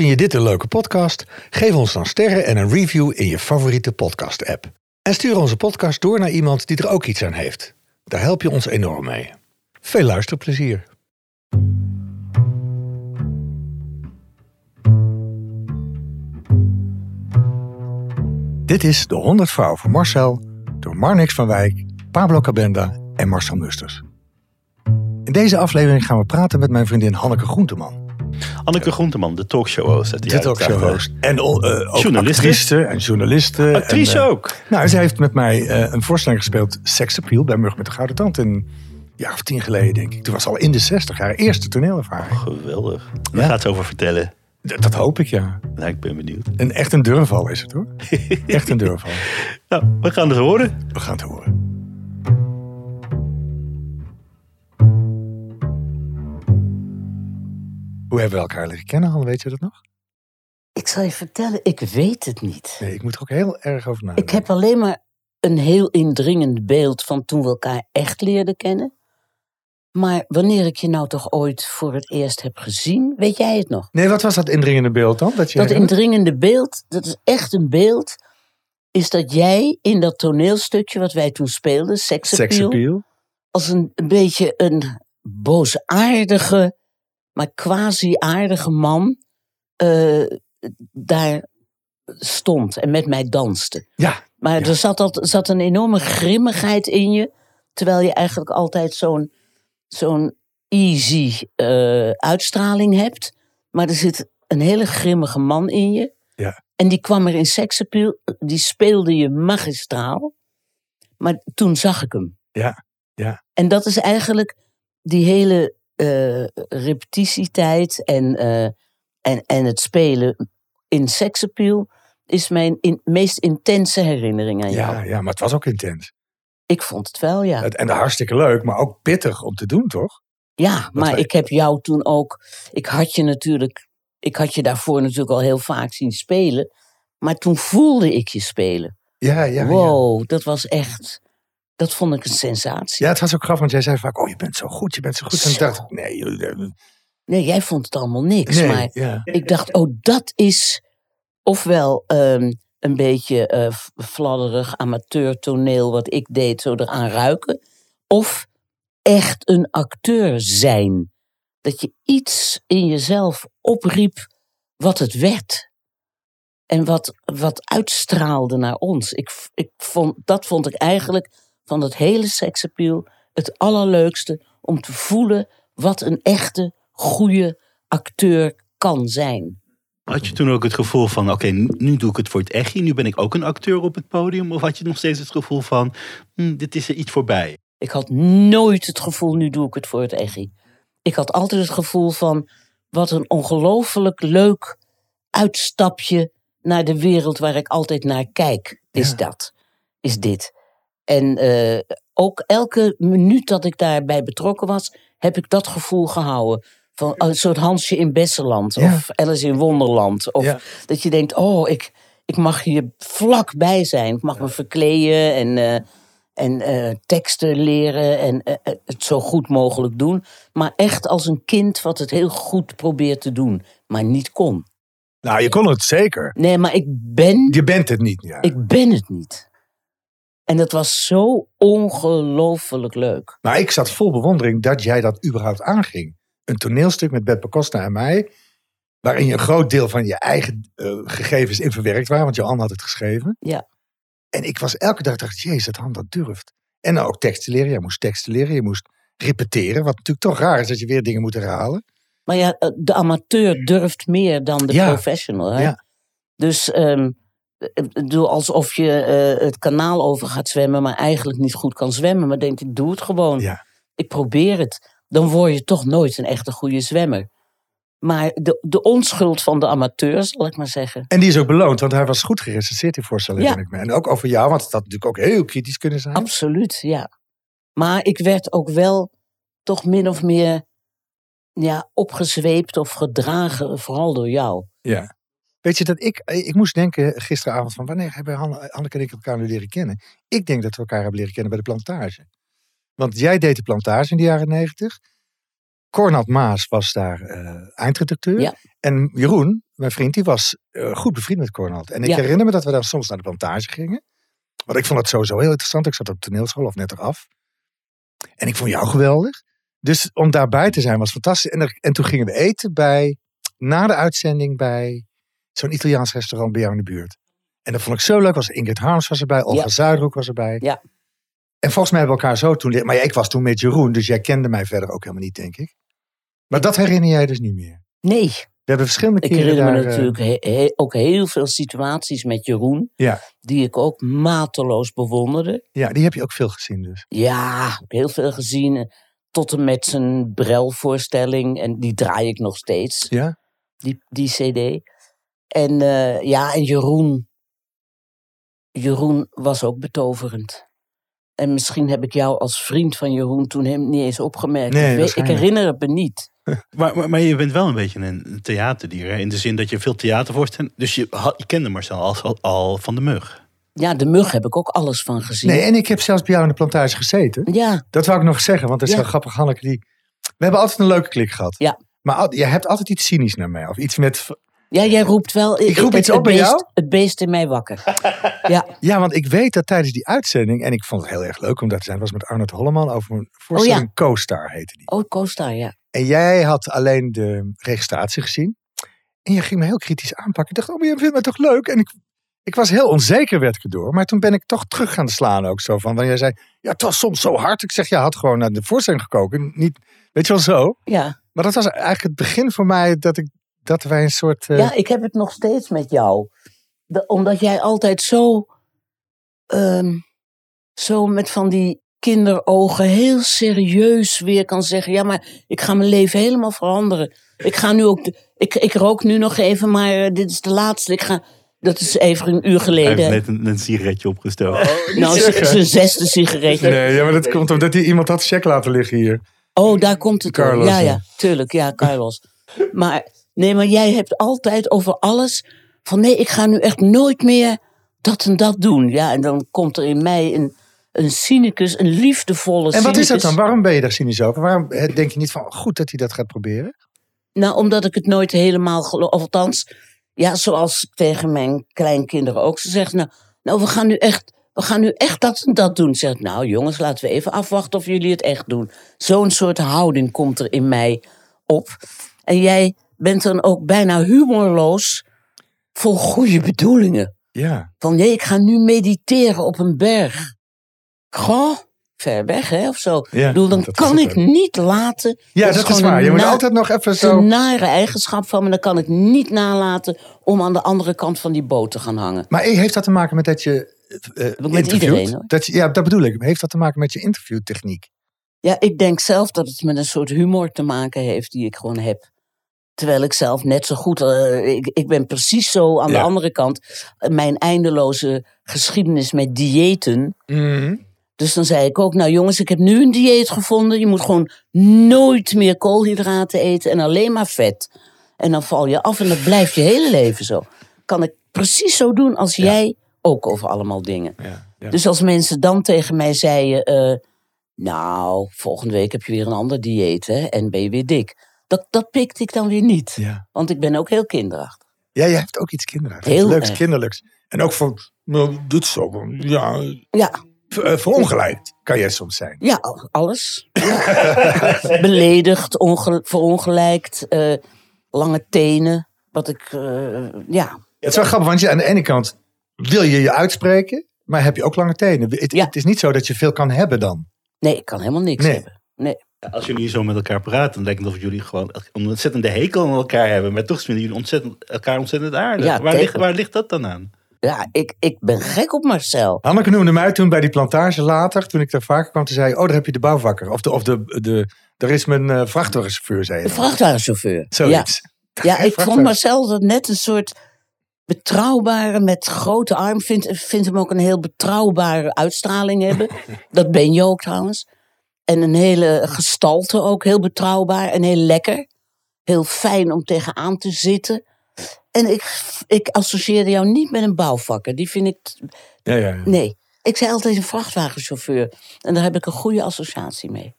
Vind je dit een leuke podcast? Geef ons dan sterren en een review in je favoriete podcast-app. En stuur onze podcast door naar iemand die er ook iets aan heeft. Daar help je ons enorm mee. Veel luisterplezier. Dit is De 100 Vrouw van Marcel door Marnix van Wijk, Pablo Cabenda en Marcel Musters. In deze aflevering gaan we praten met mijn vriendin Hanneke Groenteman. Anneke Groenteman, de talkshow-host. de Dit jaren ook zo 80. host. En eh, ook Journaliste. actrice en journaliste. Actrice en, eh, ook. Nou, zij heeft met mij eh, een voorstelling gespeeld, Sex Appeal, bij Mug met de Gouden Tand. Een jaar of tien geleden, denk ik. Toen was al in de zestig, haar eerste toneelervaring. Geweldig. Daar Ja. gaat ze over vertellen. Dat hoop ik, ja. Nou, ik ben benieuwd. En echt een durval is het, hoor. Echt een durval. Nou, we gaan het horen. We gaan het horen. Hoe hebben we elkaar leren kennen, Han? Weet je dat nog? Ik zal je vertellen, ik weet het niet. Nee, ik moet er ook heel erg over nadenken. Ik heb alleen maar een heel indringend beeld van toen we elkaar echt leerden kennen. Maar wanneer ik je nou toch ooit voor het eerst heb gezien, weet jij het nog? Nee, wat was dat indringende beeld dan? Dat, je Dat indringende beeld, dat is echt een beeld, is dat jij in dat toneelstukje wat wij toen speelden, Sex Appeal, als een, een beetje een boosaardige, maar quasi-aardige man eh, daar stond en met mij danste. Ja, Maar Ja. er zat, al, zat een enorme grimmigheid in je, terwijl je eigenlijk altijd zo'n zo'n easy eh, uitstraling hebt. Maar er zit een hele grimmige man in je. Ja. En die kwam er in Sexappeal, die speelde je magistraal. Maar toen zag ik hem. Ja, ja. En dat is eigenlijk die hele eh, repetitietijd en, eh, en, en het spelen in Sexappeal is mijn in, meest intense herinnering aan jou. ja, ja, maar het was ook intens. Ik vond het wel, ja. Het- En hartstikke leuk, maar ook pittig om te doen, toch? Ja, maar wij- ik heb jou toen ook. Ik had je natuurlijk. Ik had je daarvoor natuurlijk al heel vaak zien spelen. Maar toen voelde ik je spelen. Ja, ja. Ja, wow, dat was echt. Dat vond ik een sensatie. ja het was ook grappig, want jij zei vaak, oh, je bent zo goed, je bent zo goed. En ik dacht, nee, joh, eh, Nee, jij vond het allemaal niks. nee, Maar ja. ik dacht, oh, dat is ofwel ehm, een beetje eh, f- fladderig amateurtoneel wat ik deed, zo eraan ruiken. Of echt een acteur zijn. Dat je iets in jezelf opriep wat het werd. En wat, wat uitstraalde naar ons. Ik, ik vond, dat vond ik eigenlijk van het hele seksappeal het allerleukste. Om te voelen wat een echte, goede acteur kan zijn. Had je toen ook het gevoel van, oké, nu doe ik het voor het echtje. Nu ben ik ook een acteur op het podium. Of had je nog steeds het gevoel van, hm, dit is er iets voorbij. Ik had nooit het gevoel, nu doe ik het voor het echi. Ik had altijd het gevoel van, wat een ongelooflijk leuk uitstapje naar de wereld waar ik altijd naar kijk. Is Ja. dat, is dit. En eh, ook elke minuut dat ik daarbij betrokken was, heb ik dat gevoel gehouden. Van een soort Hansje in Besseland Ja. of Alice in Wonderland. Of Ja. dat je denkt, oh, ik, ik mag hier vlakbij zijn. Ik mag me verkleden en, eh, en eh, teksten leren en het zo goed mogelijk doen. Maar echt als een kind wat het heel goed probeert te doen, maar niet kon. Nou, je kon het zeker. Nee, maar ik ben, Je bent het niet, ja. ik ben het niet. En dat was zo ongelooflijk leuk. Maar ik zat vol bewondering dat jij dat überhaupt aanging. Een toneelstuk met Beppe Costa en mij, waarin je een groot deel van je eigen eh, gegevens in verwerkt waren, want Johan had het geschreven. Ja. En ik was elke dag, dacht, jezus, dat Han dat durft. En dan ook teksten leren. Jij moest teksten leren, je moest repeteren, wat natuurlijk toch raar is dat je weer dingen moet herhalen. Maar ja, eh, de amateur durft meer dan de Ja. professional. Hè? Ja. Dus ehm, bedoel, alsof je eh, het kanaal over gaat zwemmen, maar eigenlijk niet goed kan zwemmen. Maar denk ik, doe het gewoon. Ja. Ik probeer het. Dan word je toch nooit een echte goede zwemmer. Maar de, de onschuld van de amateur, zal ik maar zeggen. En die is ook beloond, want hij was goed gerecenseerd in voorstelling, Ja. vind ik me. En ook over jou, want het had natuurlijk ook heel kritisch kunnen zijn. Absoluut, ja. Maar ik werd ook wel toch min of meer ja, opgezweept of gedragen, vooral door jou. Ja. Weet je dat ik, ik moest denken gisteravond van wanneer hebben Han- Hanneke en ik elkaar nu leren kennen? Ik denk dat we elkaar hebben leren kennen bij de plantage. Want jij deed de plantage in de jaren negentig. Cornald Maas was daar eh, eindredacteur. Ja. En Jeroen, mijn vriend, die was eh, goed bevriend met Cornald. En ik Ja. herinner me dat we daar soms naar de plantage gingen. Want ik vond het sowieso heel interessant. Ik zat op toneelschool of net eraf. En ik vond jou geweldig. Dus om daarbij te zijn was fantastisch. En, er- en toen gingen we eten bij, na de uitzending bij zo'n Italiaans restaurant bij jou in de buurt. En dat vond ik zo leuk. Was Ingrid Harms was erbij, Olga Ja. Zuidroek was erbij. Ja. En volgens mij hebben we elkaar zo toen. Maar ja, ik was toen met Jeroen, dus jij kende mij verder ook helemaal niet, denk ik. Maar dat herinner jij dus niet meer. Nee, We hebben verschillende ik keren herinner me daar, eh, natuurlijk he- he- ook heel veel situaties met Jeroen. Ja. Die ik ook mateloos bewonderde. ja, die heb je ook veel gezien dus. Ja, ik heel veel gezien. eh, Tot en met zijn Brel-voorstelling. En die draai ik nog steeds, Ja? die, die cd. En eh, ja, en Jeroen. Jeroen was ook betoverend. En misschien heb ik jou als vriend van Jeroen toen hem niet eens opgemerkt. Nee, ik, weet- ik waarschijnlijk. herinner het me niet. Maar, maar, maar je bent wel een beetje een theaterdier. Hè? In de zin dat je veel theatervoorstellingen... Dus je, had- je kende Marcel al, al, al van de mug. Ja, de mug heb ik ook alles van gezien. Nee, en ik heb zelfs bij jou in de plantage gezeten. Ja, Dat wou ik nog zeggen, want dat is Ja. zo grappig, Hanneke. Die... We hebben altijd een leuke klik gehad. Ja. Maar al- jij hebt altijd iets cynisch naar mij. Of iets met... ja, jij roept wel. Ik roep het, iets op bij beest, jou? Het beest in mij wakker. ja, Ja, want ik weet dat tijdens die uitzending... En ik vond het heel erg leuk om daar te zijn. was met Arnold Holleman over een voorstelling Co-Star heette die. oh, co-star, ja. En jij had alleen de registratie gezien. En je ging me heel kritisch aanpakken. Ik dacht, oh, je vindt me toch leuk? En ik, ik was heel onzeker, werd ik erdoor. Maar toen ben ik toch terug gaan slaan ook zo van. Wanneer jij zei, ja, het was soms zo hard. Ik zeg, ja, had gewoon naar de voorstelling gekoken. Niet, weet je wel zo. Ja. Maar dat was eigenlijk het begin voor mij dat, ik, dat wij een soort... eh, ja, ik heb het nog steeds met jou. De- omdat jij altijd zo, ehm, zo met van die kinderogen heel serieus weer kan zeggen: Ja, maar ik ga mijn leven helemaal veranderen. Ik ga nu ook. de- ik, ik rook nu nog even, maar eh, dit is de laatste. Ik ga. Dat is even een uur Hij geleden. heeft net een, een sigaretje opgestoken. nou, z- zeggen. zijn zesde sigaretje. Nee, ja, maar dat komt omdat hij iemand had check laten liggen hier. Oh, daar komt het. Carlos, Ja, ja. ja, tuurlijk. Ja, Carlos. maar nee, maar jij hebt altijd over alles van nee, ik ga nu echt nooit meer dat en dat doen. Ja, en dan komt er in mij een, een cynicus, een liefdevolle En wat is dat cynicus. dan? Waarom ben je daar cynisch over? Waarom denk je niet van, goed dat hij dat gaat proberen? Nou, omdat ik het nooit helemaal geloof. Of althans, ja, zoals ik tegen mijn kleinkinderen ook. Ze zegt, nou, nou we gaan nu echt... We gaan nu echt dat en dat doen. Zeg, ik, nou jongens, laten we even afwachten of jullie het echt doen. Zo'n soort houding komt er in mij op. En jij bent dan ook bijna humorloos vol goede bedoelingen. Ja. Van nee, ik ga nu mediteren op een berg. Goh, ver weg hè, of zo. Ja, ik bedoel, dan kan ik ook. niet laten. Ja, dat, is waar. Je moet altijd nog even zo... een nare eigenschap van me. Dan kan ik niet nalaten om aan de andere kant van die boot te gaan hangen. Maar heeft dat te maken met dat je eh, Met iedereen, hoor. Dat je, ja, dat bedoel ik. Heeft dat te maken met je interviewtechniek? Ja, ik denk zelf dat het met een soort humor te maken heeft die ik gewoon heb. Terwijl ik zelf net zo goed. eh, ik, ik ben precies zo aan de andere kant. mijn eindeloze geschiedenis met diëten. Dus dan zei ik ook, nou jongens, ik heb nu een dieet gevonden. Je moet gewoon nooit meer koolhydraten eten en alleen maar vet. En dan val je af en dat blijft je hele leven zo. Kan ik precies zo doen als jij ook over allemaal dingen. Ja, ja. Dus als mensen dan tegen mij zeiden, eh, nou, volgende week heb je weer een ander dieet hè, en ben je weer dik. Dat, dat pikte ik dan weer niet. ja. Want ik ben ook heel kinderachtig. ja, jij hebt ook iets kinderachtigs. Heel Leuks, erg. kinderlijks. En ook van, nou, dit zo, ja, Ja, v- eh, verongelijkt kan jij soms zijn. ja alles. Ja. Beledigd, onge- verongelijkt, eh, lange tenen. Wat ik, eh, ja, Het is wel grappig, want je, aan de ene kant wil je je uitspreken, maar heb je ook lange tenen. Het, Ja. het is niet zo dat je veel kan hebben dan. nee, ik kan helemaal niks Nee. hebben. Nee. Als jullie zo met elkaar praten, dan lijkt het of jullie gewoon een ontzettende hekel aan elkaar hebben. Maar toch vinden jullie ontzettend, elkaar ontzettend aardig. Ja, waar, ligt, waar ligt dat dan aan? Ja, ik, ik ben gek op Marcel. Hanneke noemde mij toen bij die plantage later, toen ik daar vaker kwam, te zei, oh, daar heb je de bouwvakker. Of, de, of de, de, er is mijn eh, vrachtwagenchauffeur, zei je. De vrachtwagenchauffeur. Ja. Zoiets. Ja, ik vond. Marcel dat net een soort betrouwbare met grote arm. Vind, vind hem ook een heel betrouwbare uitstraling hebben. dat ben je ook trouwens. En een hele gestalte ook, heel betrouwbaar en heel lekker. Heel fijn om tegenaan te zitten. En ik, ik associeerde jou niet met een bouwvakker. Die vind ik. Ja, ja, ja. Nee. Ik zei altijd een vrachtwagenchauffeur. En daar heb ik een goede associatie mee.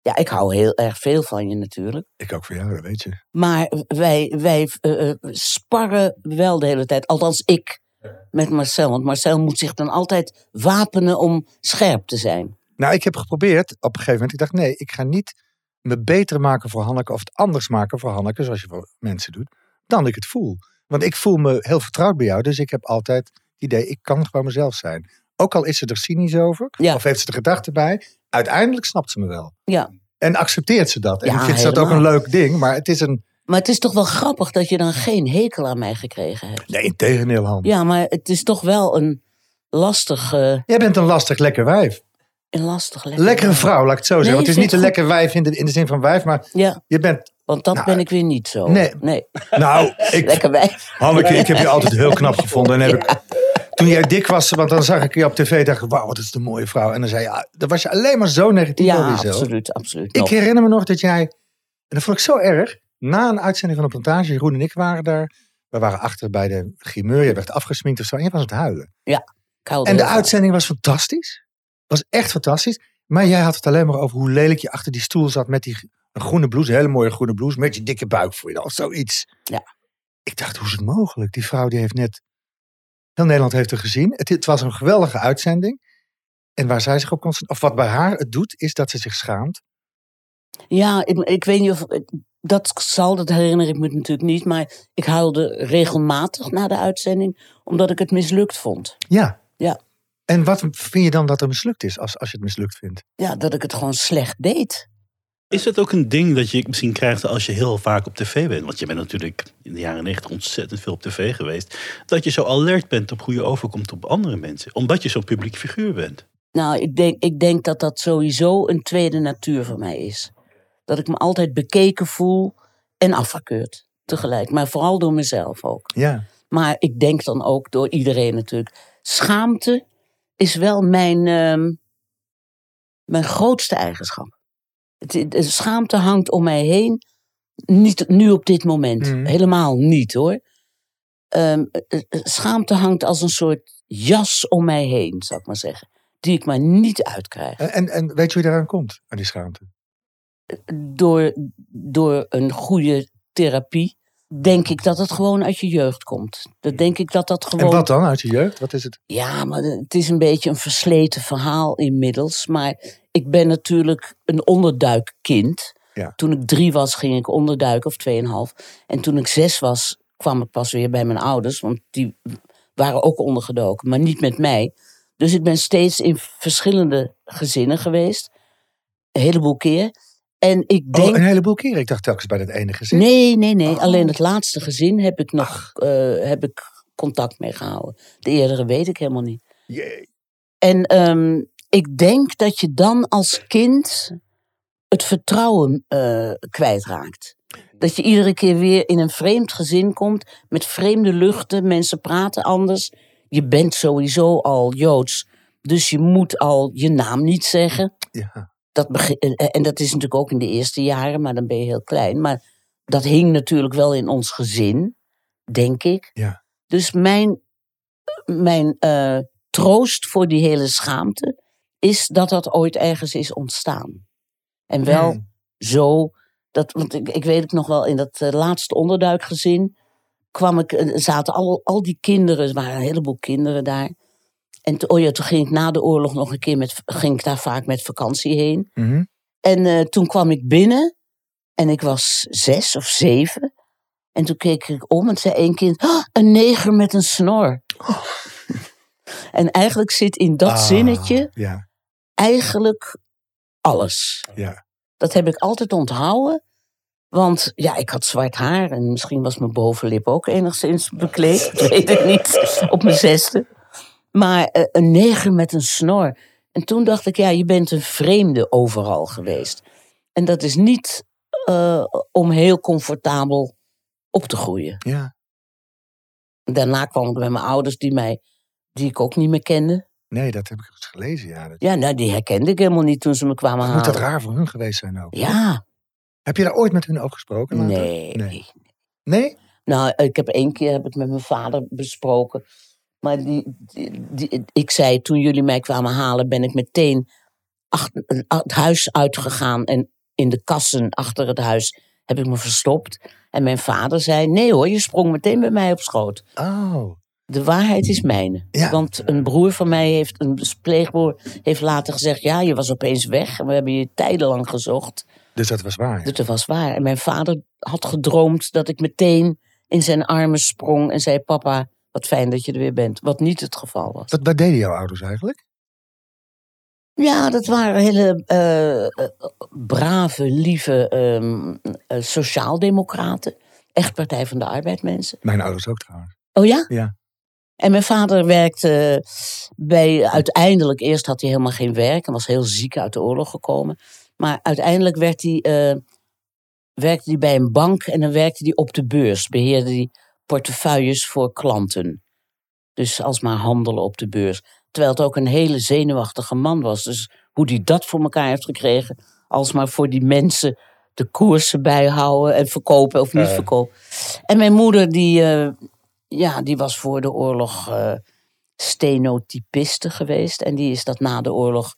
Ja, ik hou heel erg veel van je natuurlijk. Ik ook voor jou, dat weet je. Maar wij, wij eh, eh, sparren wel de hele tijd. Althans, ik met Marcel. Want Marcel moet zich dan altijd wapenen om scherp te zijn. Nou, ik heb geprobeerd op een gegeven moment. Ik dacht, nee, ik ga niet me beter maken voor Hanneke of het anders maken voor Hanneke, zoals je voor mensen doet, dan ik het voel. Want ik voel me heel vertrouwd bij jou, dus ik heb altijd het idee, ik kan gewoon mezelf zijn. Ook al is ze er cynisch over, Ja. of heeft ze de gedachte bij, uiteindelijk snapt ze me wel. Ja. En accepteert ze dat. En Ja, vindt ze dat ook een leuk ding, maar het is een... Maar het is toch wel grappig dat je dan geen hekel aan mij gekregen hebt. Nee, in tegendeel, Han. Ja, maar het is toch wel een lastig, Jij bent een lastig lekker wijf. Een lastig lekker. Lekkere vrouw, laat ik het zo zeggen. Nee, Want het is niet een ik lekker wijf in de, in de zin van wijf, maar Ja, je bent... want dat Nou, ben ik weer niet zo. nee. nee. Nou, ik, Lekker wijf. Hanneke, ik heb je altijd heel knap gevonden. En heb ik, toen jij dik was, want dan zag ik je op tv, dacht ik, wauw, wat is een mooie vrouw. En dan zei je, ja, dan was je alleen maar zo negatief over Ja, jezelf. absoluut, absoluut. Ik nog. herinner me nog dat jij, en dat vond ik zo erg, na een uitzending van een plantage, Jeroen en ik waren daar. We waren achter bij de grimeur, je werd afgesminkt of zo, en je was aan het huilen. Ik hou er En de uitzending was fantastisch. Was echt fantastisch. Maar jij had het alleen maar over hoe lelijk je achter die stoel zat met die groene blouse, hele mooie groene blouse, met je dikke buik voor je, of zoiets. Ja. Ik dacht, hoe is het mogelijk? Die vrouw die heeft net, heel Nederland heeft er gezien. Het, het was een geweldige uitzending. En waar zij zich op concentreert, of wat bij haar het doet, is dat ze zich schaamt. Ja, ik, ik weet niet of. Dat zal, dat herinner ik me natuurlijk niet. Maar ik huilde regelmatig na de uitzending. Omdat ik het mislukt vond. Ja. En wat vind je dan dat er mislukt is, als, als je het mislukt vindt? Ja, dat ik het gewoon slecht deed. Is het ook een ding dat je misschien krijgt als je heel vaak op tv bent? Want je bent natuurlijk in de jaren negentig ontzettend veel op tv geweest. Dat je zo alert bent op hoe je overkomt op andere mensen. Omdat je zo'n publiek figuur bent. Nou, ik denk, ik denk dat dat sowieso een tweede natuur voor mij is. Dat ik me altijd bekeken voel en afgekeurd tegelijk. Maar vooral door mezelf ook. Ja. Maar ik denk dan ook door iedereen natuurlijk. Schaamte is wel mijn, ehm, mijn grootste eigenschap. Het, de schaamte hangt om mij heen. Niet nu op dit moment. Mhm. Helemaal niet hoor. Ehm, eh, eh, schaamte hangt als een soort jas om mij heen, zou ik maar zeggen. Die ik maar niet uitkrijg. En, en, en weet je hoe je daaraan komt, aan die schaamte? Door, door een goede therapie denk ik dat het gewoon uit je jeugd komt. Dat denk ik dat dat gewoon... En wat dan, uit je jeugd? Wat is het? Ja, maar het is een beetje een versleten verhaal inmiddels. Maar ik ben natuurlijk een onderduikkind. Ja. Toen ik drie was, ging ik onderduiken, of tweeënhalf. En toen ik zes was, kwam ik pas weer bij mijn ouders. Want die waren ook ondergedoken, maar niet met mij. Dus ik ben steeds in verschillende gezinnen geweest. Een heleboel keer. En ik denk... Oh, een heleboel keren. Ik dacht telkens bij dat ene gezin. Nee, nee, nee. Oh. Alleen het laatste gezin heb ik nog eh, heb ik contact mee gehouden. De eerdere weet ik helemaal niet. Jee. En ehm, ik denk dat je dan als kind het vertrouwen eh, kwijtraakt. Dat je iedere keer weer in een vreemd gezin komt met vreemde luchten. Mensen praten anders. Je bent sowieso al joods. Dus je moet al je naam niet zeggen. Ja. Dat begin, en- en dat is natuurlijk ook in de eerste jaren, maar dan ben je heel klein. Maar dat hing natuurlijk wel in ons gezin, denk ik. Ja. Dus mijn, mijn eh, troost voor die hele schaamte is dat dat ooit ergens is ontstaan. En wel Hmm. zo, dat, want ik, ik weet het nog wel, in dat eh, laatste onderduikgezin kwam ik, eh, zaten al, al die kinderen, er waren een heleboel kinderen daar. En to- oh ja, toen ging ik na de oorlog nog een keer met, ging ik daar vaak met vakantie heen. Mhm. En eh, toen kwam ik binnen en ik was zes of zeven. En toen keek ik om en zei één kind, "Ah, een neger met een snor. en eigenlijk zit in dat Ah, zinnetje Ja, eigenlijk alles. ja. Dat heb ik altijd onthouden. Want ja, ik had zwart haar en misschien was mijn bovenlip ook enigszins bekleed. Dat weet ik niet, op mijn zesde. Maar eh, een neger met een snor. En toen dacht ik, ja, je bent een vreemde overal geweest. En dat is niet eh, om heel comfortabel op te groeien. ja. Daarna kwam ik met mijn ouders, die, mij, die ik ook niet meer kende. Nee, dat heb ik eens gelezen. Ja. Dat, Ja, nou, die herkende ik helemaal niet toen ze me kwamen moet dat halen. raar voor hun geweest zijn ook? Ja, Heb je daar ooit met hun over gesproken? later? nee. Nee. Nee? Nou, ik heb één keer heb ik met mijn vader besproken. Maar die, die, die- ik zei, toen jullie mij kwamen halen, ben ik meteen achter, het huis uitgegaan en in de kassen achter het huis heb ik me verstopt. En mijn vader zei: Nee hoor, je sprong meteen bij mij op schoot. Oh. De waarheid is mijne. Ja. Want een broer van mij heeft, een pleegboer, heeft later gezegd: Ja, je was opeens weg en we hebben je tijdenlang gezocht. Dus dat was waar. Dus dat was waar. En mijn vader had gedroomd dat ik meteen in zijn armen sprong en zei: Papa, wat fijn dat je er weer bent. Wat niet het geval was. Wat, wat deden jouw ouders eigenlijk? Ja, dat waren hele eh, eh, brave, lieve ehm, eh, sociaaldemocraten. Echt Partij van de Arbeid mensen. Mijn ouders ook trouwens. Oh ja? Ja. En mijn vader werkte bij, uiteindelijk, eerst had hij helemaal geen werk en was heel ziek uit de oorlog gekomen. Maar uiteindelijk werd hij, werkte hij bij een bank en dan werkte hij op de beurs. Beheerde hij portefeuilles voor klanten. Dus alsmaar handelen op de beurs. Terwijl het ook een hele zenuwachtige man was. Dus hoe hij dat voor elkaar heeft gekregen, alsmaar voor die mensen de koersen bijhouden en verkopen of niet verkopen. En mijn moeder, die, eh, ja, die was voor de oorlog eh stenotypiste geweest. En die is dat na de oorlog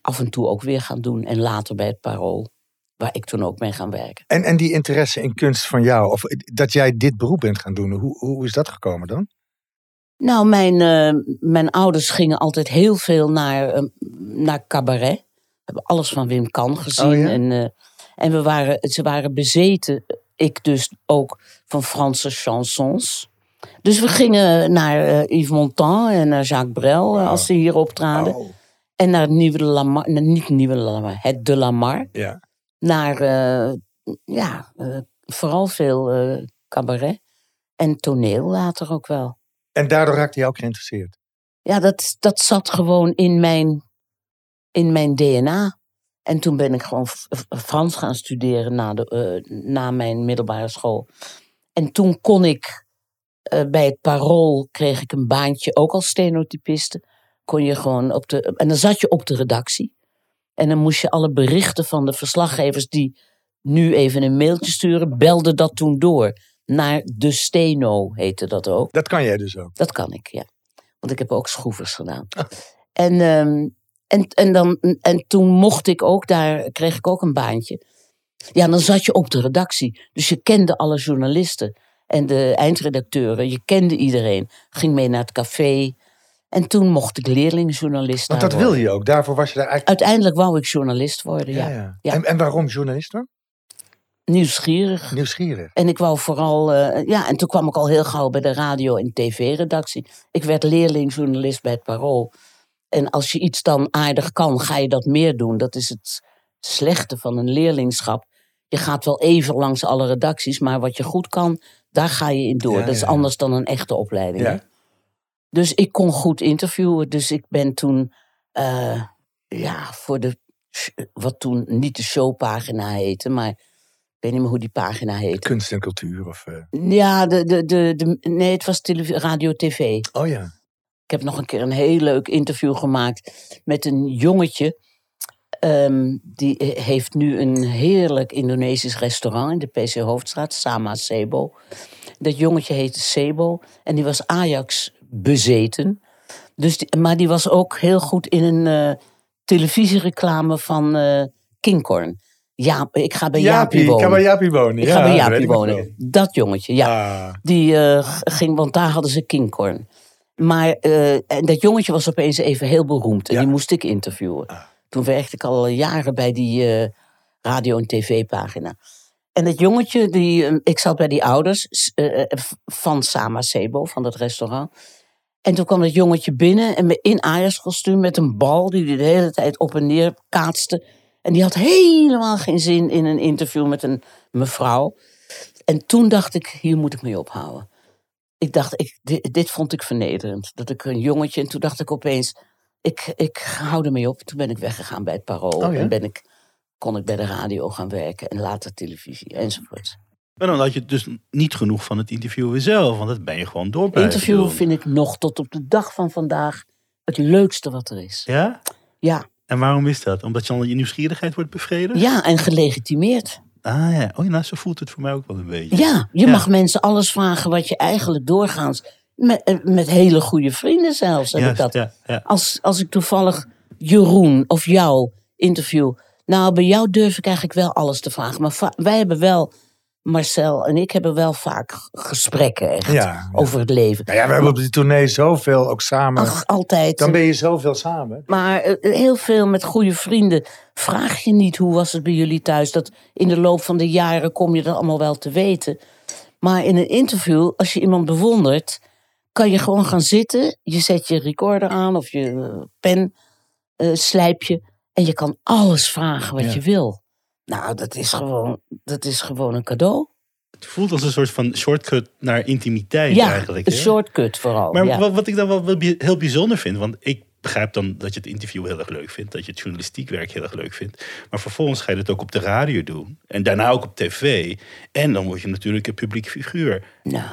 af en toe ook weer gaan doen. En later bij het Parool, waar ik toen ook mee gaan werken. En, en die interesse in kunst van jou, of dat jij dit beroep bent gaan doen, hoe, hoe is dat gekomen dan? Nou, mijn, eh, mijn ouders gingen altijd heel veel naar, eh, naar cabaret. We hebben alles van Wim Kan gezien. Oh ja? en, eh, en we waren, ze waren bezeten, ik dus ook, van Franse chansons. Dus we gingen naar Yves Montand en naar Jacques Brel als ze hier optraden. Oh, En naar het Nieuwe de Lamar, niet Nieuwe Lamar, het De Lamar. ja. Naar, eh, ja, eh, vooral veel eh, cabaret. En toneel later ook wel. En daardoor raakte je ook geïnteresseerd. Ja, dat, dat zat gewoon in mijn, in mijn DNA. En toen ben ik gewoon Frans gaan studeren na, de, na mijn middelbare school. En toen kon ik bij het Parool kreeg ik een baantje, ook als stenotypiste. Kon je gewoon op de. En dan zat je op de redactie. En dan moest je alle berichten van de verslaggevers die nu even een mailtje sturen, belde dat toen door. Naar de Steno heette dat ook. Dat kan jij dus ook. Dat kan ik, ja. Want ik heb ook schroevers gedaan. En, ehm, en, en, dan, en toen mocht ik ook daar, kreeg ik ook een baantje. Ja, dan zat je op de redactie. Dus je kende alle journalisten en de eindredacteuren. Je kende iedereen. Ging mee naar het café. En toen mocht ik leerlingjournalist Want dat wil je ook. Daarvoor was je daar eigenlijk. Uiteindelijk wou ik journalist worden, ja. ja. En, en waarom journalist dan? Nieuwsgierig. Nieuwsgierig. En ik wou vooral, eh, ja, en toen kwam ik al heel gauw bij de radio- en tv-redactie. Ik werd leerlingjournalist bij het Parool. En als je iets dan aardig kan, ga je dat meer doen. Dat is het slechte van een leerlingschap. Je gaat wel even langs alle redacties, maar wat je goed kan, daar ga je in door. Ja, dat is ja. anders dan een echte opleiding. Dus ik kon goed interviewen. Dus ik ben toen, eh, ja, voor de, wat toen niet de showpagina heette, maar ik weet niet meer hoe die pagina heette. Kunst en cultuur. Of, eh, Ja, de, de, de, de, nee, het was televi- radio-tv. Oh ja. Ik heb nog een keer een heel leuk interview gemaakt met een jongetje. Ehm, die eh, heeft nu een heerlijk Indonesisch restaurant in de PC Hoofdstraat, Sama Sebo. Dat jongetje heette Sebo en die was Ajax bezeten. Dus die- maar die was ook heel goed in een eh, televisiereclame van eh Kinkorn. Ja, ik ga bij Jaapie, ik wonen. ga bij Jaapie wonen. Ik ja, ga bij dat Jaapie ik wonen. Dat jongetje, ja. Ah, Die eh, ging, want daar hadden ze Kingcorn. Maar en dat jongetje was opeens even heel beroemd. En Ja. die moest ik interviewen. Ah. Toen werkte ik al jaren bij die radio- en tv-pagina. En dat jongetje, die, ik zat bij die ouders van Sama Sebo, van dat restaurant. En toen kwam dat jongetje binnen en in Ajax-kostuum met een bal die hij de hele tijd op en neer kaatste. En die had helemaal geen zin in een interview met een mevrouw. En toen dacht ik, hier moet ik mee ophouden. Ik dacht, ik, dit, dit vond ik vernederend. Dat ik een jongetje, en toen dacht ik opeens, ik, ik hou ermee op. Toen ben ik weggegaan bij het Parool. Oh ja? En ben ik, kon ik bij de radio gaan werken en later televisie enzovoort. Maar dan had je dus niet genoeg van het interviewen zelf. Want dat ben je gewoon door doen. vind ik nog tot op de dag van vandaag het leukste wat er is. Ja? Ja, En waarom is dat? Omdat je dan je nieuwsgierigheid wordt bevredigd? ja en gelegitimeerd. Ah ja. Oh ja, nou, zo voelt het voor mij ook wel een beetje. Ja, je Ja. mag mensen alles vragen wat je eigenlijk doorgaans... Met, eh, met hele goede vrienden zelfs heb ik dat. ja. Als, als ik toevallig Jeroen of jouw interview. Nou, bij jou durf ik eigenlijk wel alles te vragen. Maar wij hebben wel, Marcel en ik hebben wel vaak gesprekken echt Ja, over het leven. Nou ja, we hebben op die tournee zoveel ook samen. Ach, altijd. Dan ben je zoveel samen. Maar eh, heel veel met goede vrienden vraag je niet hoe was het bij jullie thuis. Dat in de loop van de jaren kom je dat allemaal wel te weten. Maar in een interview, als je iemand bewondert, kan je gewoon gaan zitten. Je zet je recorder aan of je eh, pen eh, slijp je. En je kan alles vragen wat Ja. je wil. Nou, dat is, gewoon, dat is gewoon een cadeau. Het voelt als een soort van shortcut naar intimiteit Ja, eigenlijk. een hè? shortcut vooral. Maar ja. wat, wat ik dan wel, heel bijzonder vind, want ik begrijp dan dat je het interview heel erg leuk vindt, dat je het journalistiek werk heel erg leuk vindt. Maar vervolgens ga je het ook op de radio doen en daarna ook op tv. En dan word je natuurlijk een publiek figuur. Nou,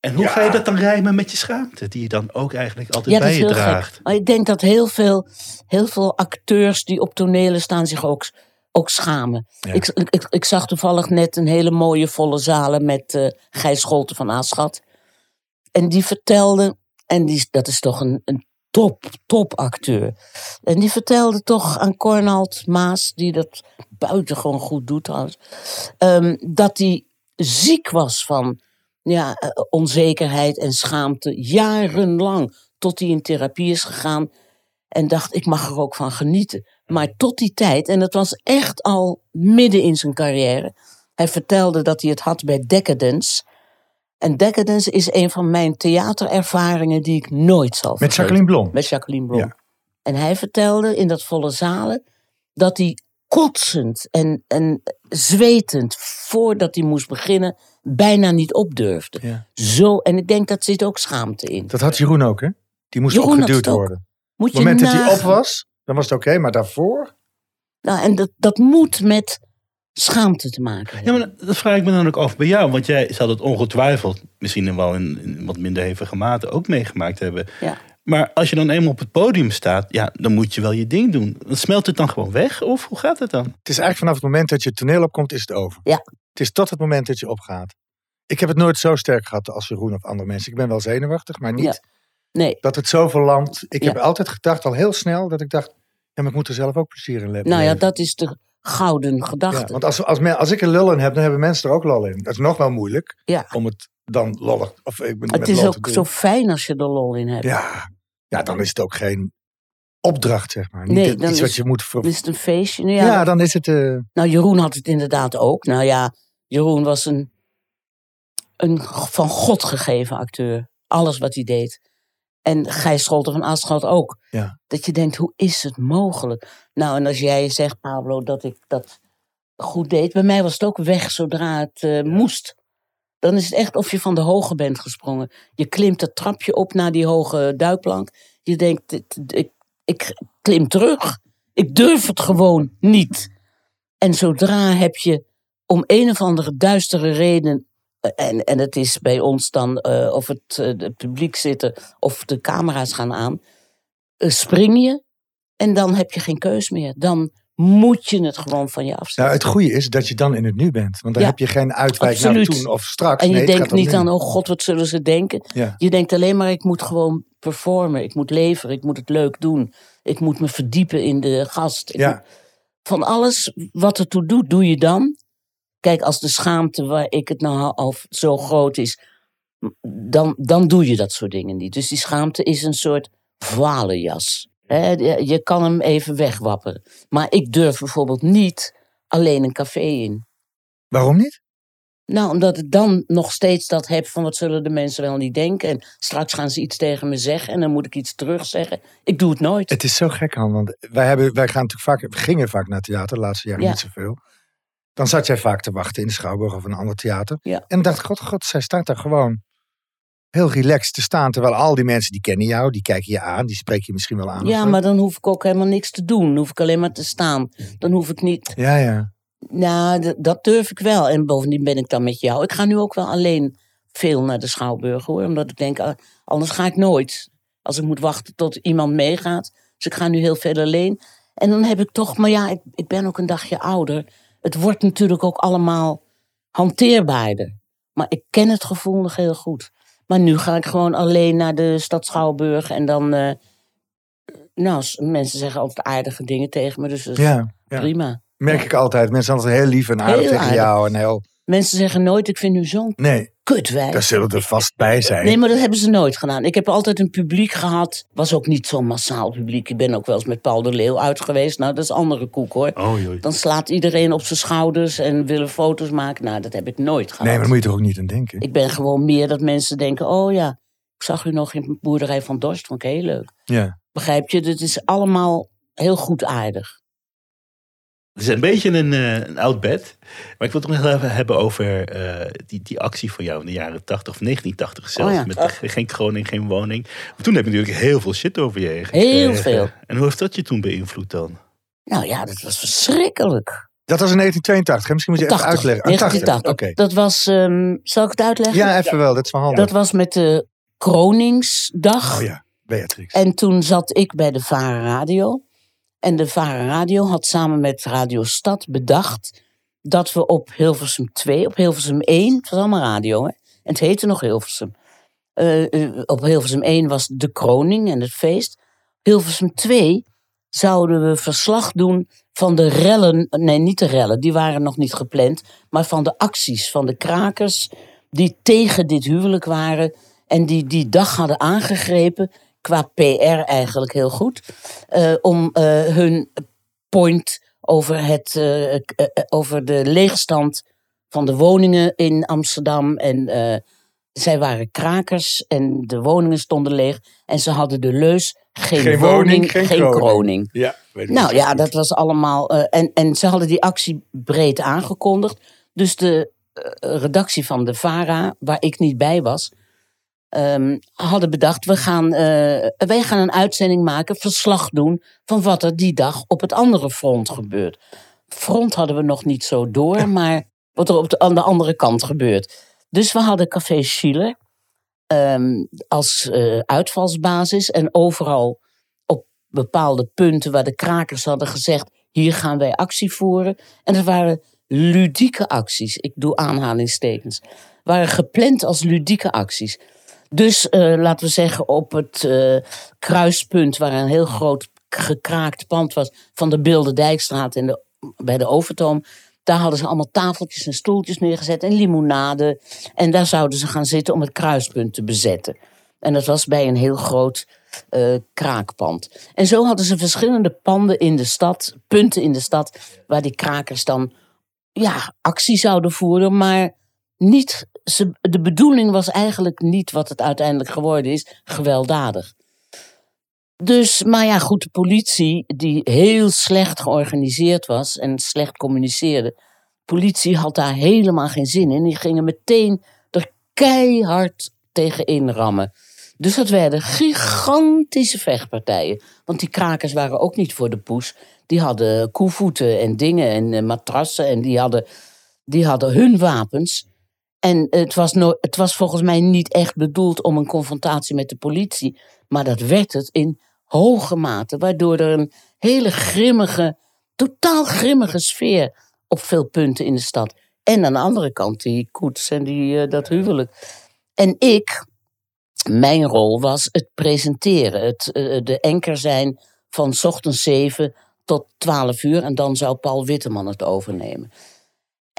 En hoe ga je dat dan rijmen met je schaamte, die je dan ook eigenlijk altijd Ja, dat bij is je heel draagt? gek. Maar ik denk dat heel veel, heel veel acteurs die op tonelen staan zich ook, ook schamen. Ja. Ik, ik, ik zag toevallig net een hele mooie volle zalen met eh Gijs Scholten van Aschat. En die vertelde, en die, dat is toch een, een top, top acteur. En die vertelde toch aan Cornald Maas, die dat buitengewoon goed doet trouwens, ehm, dat hij ziek was van ja, eh, onzekerheid en schaamte jarenlang. Tot hij in therapie is gegaan en dacht, ik mag er ook van genieten. Maar tot die tijd, en dat was echt al midden in zijn carrière. Hij vertelde dat hij het had bij Decadence. En Decadence is een van mijn theaterervaringen die ik nooit zal Met vergeten. Jacqueline Blom. Met Jacqueline Blom. Ja. En hij vertelde in dat volle zalen dat hij kotsend en, en zwetend voordat hij moest beginnen bijna niet opdurfde. Ja. Zo, en ik denk dat zit ook schaamte in. Dat had Jeroen ook, hè? Die moest Jeroen opgeduwd worden. Op het moment dat hij op was, dan was het oké. maar daarvoor... Nou, en dat, dat moet met schaamte te maken hebben. Ja, maar dat vraag ik me dan ook af bij jou. Want jij zal het ongetwijfeld, misschien wel in, in wat minder hevige mate, ook meegemaakt hebben. Ja. Maar als je dan eenmaal op het podium staat, ja, dan moet je wel je ding doen. Dan smelt het dan gewoon weg? Of hoe gaat het dan? Het is eigenlijk vanaf het moment dat je het toneel opkomt, is het over. Ja. Het is tot het moment dat je opgaat. Ik heb het nooit zo sterk gehad als Jeroen of andere mensen. Ik ben wel zenuwachtig, maar niet Ja. Nee, dat het zoveel landt. Ik Ja. heb altijd gedacht, al heel snel, dat ik dacht... Ja, maar ik moet er zelf ook plezier in hebben. nou ja, dat is de gouden gedachte. Ja, want als, als, men- als ik er lul in heb, dan hebben mensen er ook lol in. Dat is nog wel moeilijk Ja. om het dan lollig... Of, ik ben het met is lol ook zo fijn als je er lol in hebt. Ja. ja, dan is het ook geen opdracht, zeg maar. Niet Nee, iets wat je moet... Dan is het een feestje. Nou ja, ja, dan is het... eh, Nou, Jeroen had het inderdaad ook. Nou ja, Jeroen was een, een van God gegeven acteur. Alles wat hij deed. En Gijs Scholten van Aschot ook. Ja. Dat je denkt, hoe is het mogelijk? Nou, en als jij zegt, Pablo, dat ik dat goed deed. Bij mij was het ook weg zodra het eh, moest. Dan is het echt of je van de hoge bent gesprongen. Je klimt het trapje op naar die hoge duikplank. Je denkt, ik, ik klim terug. Ik durf het gewoon niet. En zodra heb je om een of andere duistere reden. Eh, En, en het is bij ons dan eh, of het, eh, het publiek zitten of de camera's gaan aan. eh, spring je en dan heb je geen keus meer. Dan moet je het gewoon van je afzetten. Nou, het goede is dat je dan in het nu bent. Want dan Ja. heb je geen uitwijk Absoluut. naar toen of straks. en je Nee, denkt niet aan, oh god, wat zullen ze denken? Ja. Je denkt alleen maar, ik moet gewoon performen. Ik moet leveren, ik moet het leuk doen. Ik moet me verdiepen in de gast. Ik Ja. moet- van alles wat ertoe doet, doe je dan. Kijk, als de schaamte waar ik het nou al zo groot is, dan, dan doe je dat soort dingen niet. Dus die schaamte is een soort valenjas. Je- je kan hem even wegwapperen. Maar ik durf bijvoorbeeld niet alleen een café in. Waarom niet? Nou, omdat ik dan nog steeds dat heb van wat zullen de mensen wel niet denken. En straks gaan ze iets tegen me zeggen en dan moet ik iets terugzeggen. Ik doe het nooit. Het is zo gek, Han. Want wij, hebben, wij gaan natuurlijk vaak, we gingen vaak naar theater, de laatste jaren Ja. niet zoveel. Dan zat jij vaak te wachten in de Schouwburg of een ander theater. Ja. En dacht, god, god, zij staat daar gewoon heel relaxed te staan. Terwijl al die mensen, die kennen jou, die kijken je aan, die spreken je misschien wel aan. Ja, maar dan hoef ik ook helemaal niks te doen. Dan hoef ik alleen maar te staan. Dan hoef ik niet. Ja, ja. Nou, dat durf ik wel. En bovendien ben ik dan met jou. Ik ga nu ook wel alleen veel naar de Schouwburg hoor. Omdat ik denk, ah, anders ga ik nooit. Als ik moet wachten tot iemand meegaat. Dus ik ga nu heel veel alleen. En dan heb ik toch, maar ja, ik, ik ben ook een dagje ouder. Het wordt natuurlijk ook allemaal hanteerbaarder. Maar ik ken het gevoel nog heel goed. Maar nu ga ik gewoon alleen naar de stad Schouwburg. En dan, eh, Nou, mensen zeggen altijd aardige dingen tegen me, dus dat is Ja, ja. prima. merk ik altijd. Mensen zijn altijd heel lief en aardig Heel tegen aardig. jou. En heel... Mensen zeggen nooit, ik vind u zo'n Nee, kutwijf. daar zullen er vast bij zijn. Nee, maar dat hebben ze nooit gedaan. Ik heb altijd een publiek gehad. Was ook niet zo'n massaal publiek. Ik ben ook wel eens met Paul de Leeuw uit geweest. Nou, dat is andere koek hoor. Oh, joh. Dan slaat iedereen op zijn schouders en willen foto's maken. Nou, dat heb ik nooit gehad. Nee, maar daar moet je toch ook niet aan denken? Ik ben gewoon meer dat mensen denken: oh ja, ik zag u nog in de boerderij van Dorst. Vond ik heel leuk. Ja. Begrijp je? Het is allemaal heel goed aardig. Het is een beetje een, eh, een oud bed. Maar ik wil het nog heel even hebben over eh, die, die actie van jou in de jaren 80 of 1980 zelfs. Oh ja. Met de geen kroning, geen woning. Maar toen heb je natuurlijk heel veel shit over je heen Heel veel. En hoe heeft dat je toen beïnvloed dan? Nou ja, dat was verschrikkelijk. Dat was in 1982. hè? Misschien moet je even 80, uitleggen. Ah, 80, 1980. Oké. Dat was, ehm, zal ik het uitleggen? Ja, even wel. Dat is wel handig. Dat was met de Kroningsdag. Oh ja, Beatrix. En toen zat ik bij de Varen Radio. En de Varen Radio had samen met Radio Stad bedacht dat we op Hilversum 2, op Hilversum 1, het was allemaal radio, hè? En het heette nog Hilversum. Eh, eh, op Hilversum 1 was de kroning en het feest. Hilversum 2 zouden we verslag doen van de rellen. Nee, niet de rellen, die waren nog niet gepland. Maar van de acties van de krakers die tegen dit huwelijk waren. En die die dag hadden aangegrepen, qua PR eigenlijk heel goed. eh, om eh, hun point over, het, eh, over de leegstand van de woningen in Amsterdam. En zij waren krakers en de woningen stonden leeg. En ze hadden de leus: geen, Geen woning, woning, geen geen, kroning. kroning. Ja, weet ik Nou ja, dat was allemaal. en, en ze hadden die actie breed aangekondigd. Dus de redactie van de VARA, waar ik niet bij was, ehm, hadden bedacht: we gaan, eh, wij gaan een uitzending maken, verslag doen van wat er die dag op het andere front gebeurt. Front hadden we nog niet zo door, maar wat er op de, aan de andere kant gebeurt. Dus we hadden Café Schiller ehm, als eh, uitvalsbasis en overal op bepaalde punten waar de krakers hadden gezegd: hier gaan wij actie voeren. En dat waren ludieke acties. Ik doe aanhalingstekens. Waren gepland als ludieke acties. Dus eh, laten we zeggen op het eh, kruispunt waar een heel groot gekraakt pand was van de Bilde Dijkstraat en de, bij de Overtoom. Daar hadden ze allemaal tafeltjes en stoeltjes neergezet en limonade. En daar zouden ze gaan zitten om het kruispunt te bezetten. En dat was bij een heel groot eh, kraakpand. En zo hadden ze verschillende panden in de stad, punten in de stad, waar die krakers dan ja, actie zouden voeren. Maar niet, de bedoeling was eigenlijk niet wat het uiteindelijk geworden is, gewelddadig. Dus, maar ja, goed, de politie, die heel slecht georganiseerd was en slecht communiceerde. politie had daar helemaal geen zin in. Die gingen meteen er keihard tegen inrammen. Dus dat werden gigantische vechtpartijen. Want die krakers waren ook niet voor de poes. Die hadden koevoeten en dingen en eh, matrassen. En die hadden, die hadden hun wapens. En het was, no het was volgens mij niet echt bedoeld om een confrontatie met de politie. Maar dat werd het in hoge mate. Waardoor er een hele grimmige, totaal grimmige sfeer op veel punten in de stad. En aan de andere kant die koets en die, uh, dat huwelijk. En ik, mijn rol was het presenteren. Het, uh, de enker zijn van ochtends 7 tot 12 uur. En dan zou Paul Witteman het overnemen.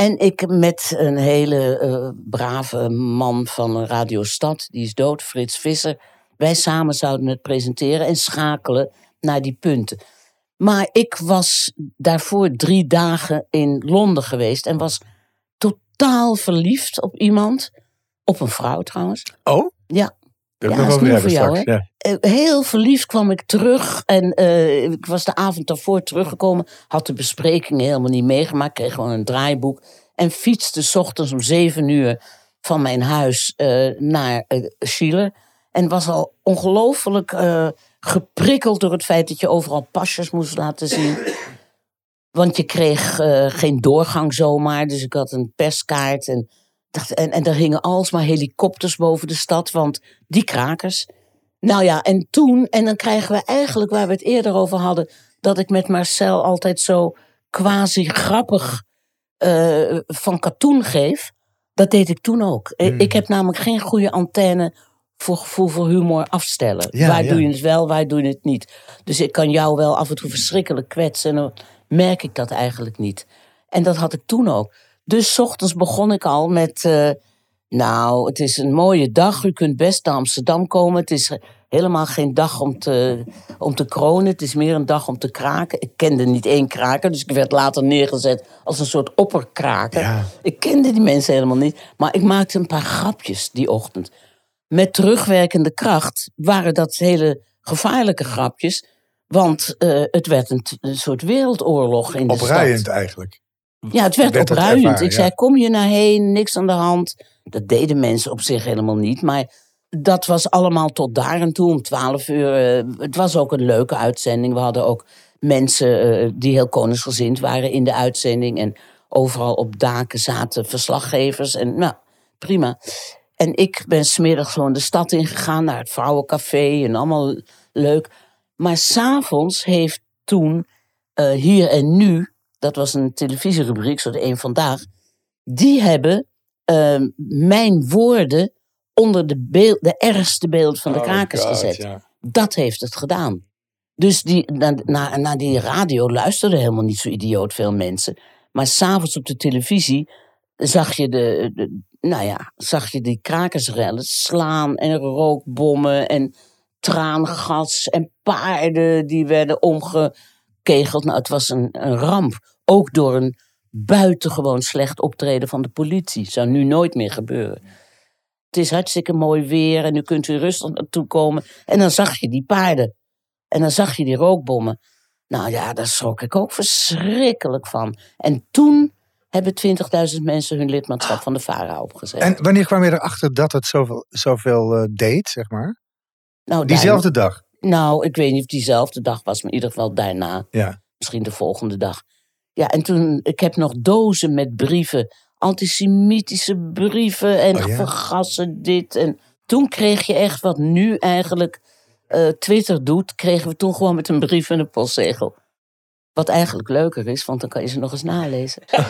En ik met een hele uh, brave man van Radio Stad, die is dood, Frits Visser. Wij samen zouden het presenteren en schakelen naar die punten. Maar ik was daarvoor drie dagen in Londen geweest en was totaal verliefd op iemand. Op een vrouw trouwens. Oh? Ja. Dat ja, is hebben voor jou, straks. hè? Ja. Uh, heel verliefd kwam ik terug. En uh, ik was de avond daarvoor teruggekomen. Had de besprekingen helemaal niet meegemaakt. Kreeg gewoon een draaiboek. En fietste s ochtends om zeven uur van mijn huis uh, naar Chile. En was al ongelooflijk geprikkeld door het feit dat je overal pasjes moest laten zien. Want je kreeg geen doorgang zomaar. Dus ik had een perskaart. En, en, en er hingen alsmaar helikopters boven de stad. Want die krakers. Nou ja, en toen. En dan krijgen we eigenlijk waar we het eerder over hadden. Dat ik met Marcel altijd zo quasi grappig uh, van katoen geef. Dat deed ik toen ook. Mm. Ik heb namelijk geen goede antenne voor gevoel voor humor afstellen. Ja, waar ja. doe je het wel, waar doe je het niet. Dus ik kan jou wel af en toe verschrikkelijk kwetsen. En dan merk ik dat eigenlijk niet. En dat had ik toen ook. Dus ochtends begon ik al met... eh, nou, het is een mooie dag. U kunt best naar Amsterdam komen. Het is helemaal geen dag om te, om te kronen. Het is meer een dag om te kraken. Ik kende niet één kraker, dus ik werd later neergezet als een soort opperkraker. Ja. Ik kende die mensen helemaal niet. Maar ik maakte een paar grapjes die ochtend. Met terugwerkende kracht waren dat hele gevaarlijke grapjes. Want eh, het werd een, soort wereldoorlog in de stad. Opruiend eigenlijk. Ja, het werd, werd het opruiend. ervaren, ik ja. zei, kom je naar heen, niks aan de hand. Dat deden mensen op zich helemaal niet. Maar dat was allemaal tot daar en toe om twaalf uur. eh, het was ook een leuke uitzending. We hadden ook mensen eh, die heel koningsgezind waren in de uitzending. En overal op daken zaten verslaggevers. En nou, prima. En ik ben smiddags gewoon de stad ingegaan naar het vrouwencafé. En allemaal leuk. Maar s'avonds heeft toen eh, Hier en Nu... Dat was een televisierubriek, zo de een vandaag. Die hebben eh, mijn woorden onder de, beeld, de ergste beeld van de Oh krakers God, gezet. ja. Dat heeft het gedaan. Dus die, naar, naar, naar die radio luisterden helemaal niet zo idioot veel mensen. Maar s'avonds op de televisie zag je, de, de- nou ja, zag je die krakersrellen slaan en rookbommen en traangas en paarden die werden omgekegeld. Nou, het was een, een ramp. Ook door een buitengewoon slecht optreden van de politie. Zou nu nooit meer gebeuren. Het is hartstikke mooi weer en nu kunt u rustig naartoe komen. En dan zag je die paarden. En dan zag je die rookbommen. Nou ja, daar schrok ik ook verschrikkelijk van. En toen hebben 20.000 mensen hun lidmaatschap van de VARA opgezet. En wanneer kwam je erachter dat het zoveel, zoveel eh, deed, zeg maar? nou, Diezelfde dag. nou, ik weet niet of diezelfde dag was, maar in ieder geval daarna. Ja. Misschien de volgende dag. Ja, en toen, ik heb nog dozen met brieven. Antisemitische brieven en Oh ja? vergassen dit. En toen kreeg je echt wat nu eigenlijk eh, Twitter doet, kregen we toen gewoon met een brief en een postzegel. Wat eigenlijk leuker is, want dan kan je ze nog eens nalezen. en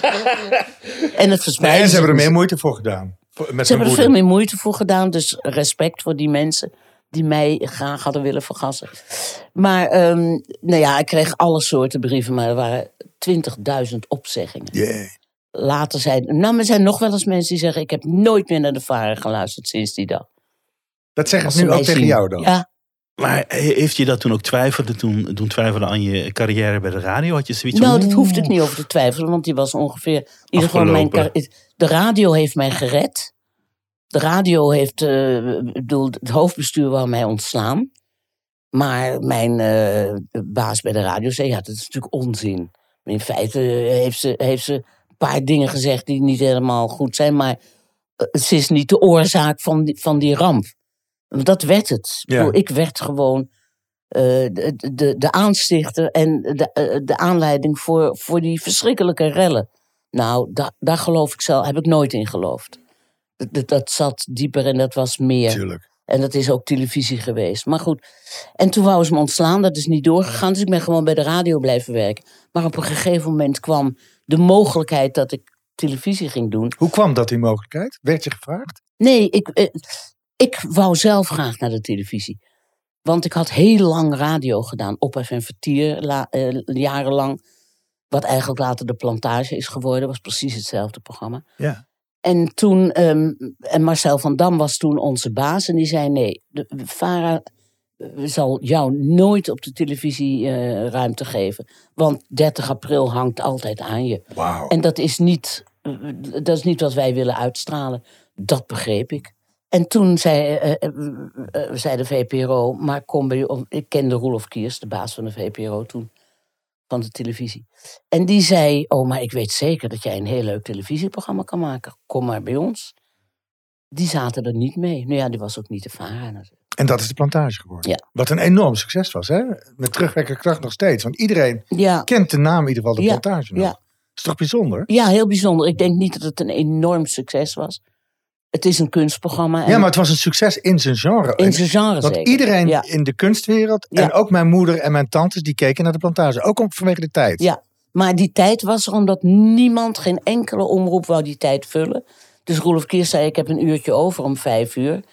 het Nee, verspreiden. en ze hebben er zich- meer moeite voor gedaan. Met ze hebben er veel meer moeite voor gedaan. Dus respect voor die mensen die mij graag hadden willen vergassen. Maar ehm, nou ja, ik kreeg alle soorten brieven, maar er waren 20.000 opzeggingen. Later zeiden, nou, er zijn nog wel eens mensen die zeggen: Ik heb nooit meer naar de varen geluisterd sinds die dag. Dat zeggen ze nu ook tegen zien. jou dan? Ja, Maar he- heeft je dat toen ook twijfelde, toen, toen twijfelde aan je carrière bij de radio? Had je zoiets nou, van, dat hoefde ik niet over te twijfelen, want die was ongeveer. In ieder geval mijn De radio heeft mij gered. De radio heeft. eh, ik bedoel, het hoofdbestuur wou mij ontslaan. Maar mijn eh, baas bij de radio zei: Ja, dat is natuurlijk onzin. In feite eh, heeft ze, heeft ze een paar dingen gezegd die niet helemaal goed zijn. Maar eh, ze is niet de oorzaak van die, van die ramp. Want dat werd het. Ik Ja. bedoel, Ik werd gewoon eh, de, de, de aanstichter en de, eh, de aanleiding voor, voor die verschrikkelijke rellen. Nou, da, daar geloof ik zelf, heb ik nooit in geloofd. Dat, dat, dat zat dieper en dat was meer. Tuurlijk. En dat is ook televisie geweest. Maar goed, en toen wou ze me ontslaan, dat is niet doorgegaan. Dus ik ben gewoon bij de radio blijven werken. Maar op een gegeven moment kwam de mogelijkheid dat ik televisie ging doen. Hoe kwam dat, die mogelijkheid? Werd je gevraagd? Nee, ik, eh, ik wou zelf graag naar de televisie. Want ik had heel lang radio gedaan, op FM Vertier, la- eh, jarenlang. Wat eigenlijk later de plantage is geworden, was precies hetzelfde programma. Ja. En toen, ehm, en Marcel van Dam was toen onze baas en die zei: Nee, de, Vara eh, zal jou nooit op de televisie eh, ruimte geven. Want 30 april hangt altijd aan je. En dat is, niet, eh, dat is niet wat wij willen uitstralen. Dat begreep ik. En toen zei, zei de VPRO, maar kom bij Ik kende Roelof Kiers, de baas van de VPRO toen, van de televisie. En die zei, oh, maar ik weet zeker dat jij een heel leuk televisieprogramma kan maken. Kom maar bij ons. Die zaten er niet mee. Nou ja, die was ook niet te varen. En dat is de plantage geworden. Ja. Wat een enorm succes was, hè? Met terugwerkende kracht nog steeds. Want iedereen Ja, kent de naam in ieder geval de Ja, plantage nog. ja. is toch bijzonder? ja, heel bijzonder. Ik denk niet dat het een enorm succes was. Het is een kunstprogramma. En Ja, maar het was een succes in zijn genre. in zijn genre Want zeker. iedereen Ja. in de kunstwereld, Ja. en ook mijn moeder en mijn tantes, die keken naar de plantage. Ook om, vanwege de tijd. Ja, maar die tijd was er omdat niemand, geen enkele omroep wou die tijd vullen. Dus Roelof Kiers zei, ik heb een uurtje over om vijf uur.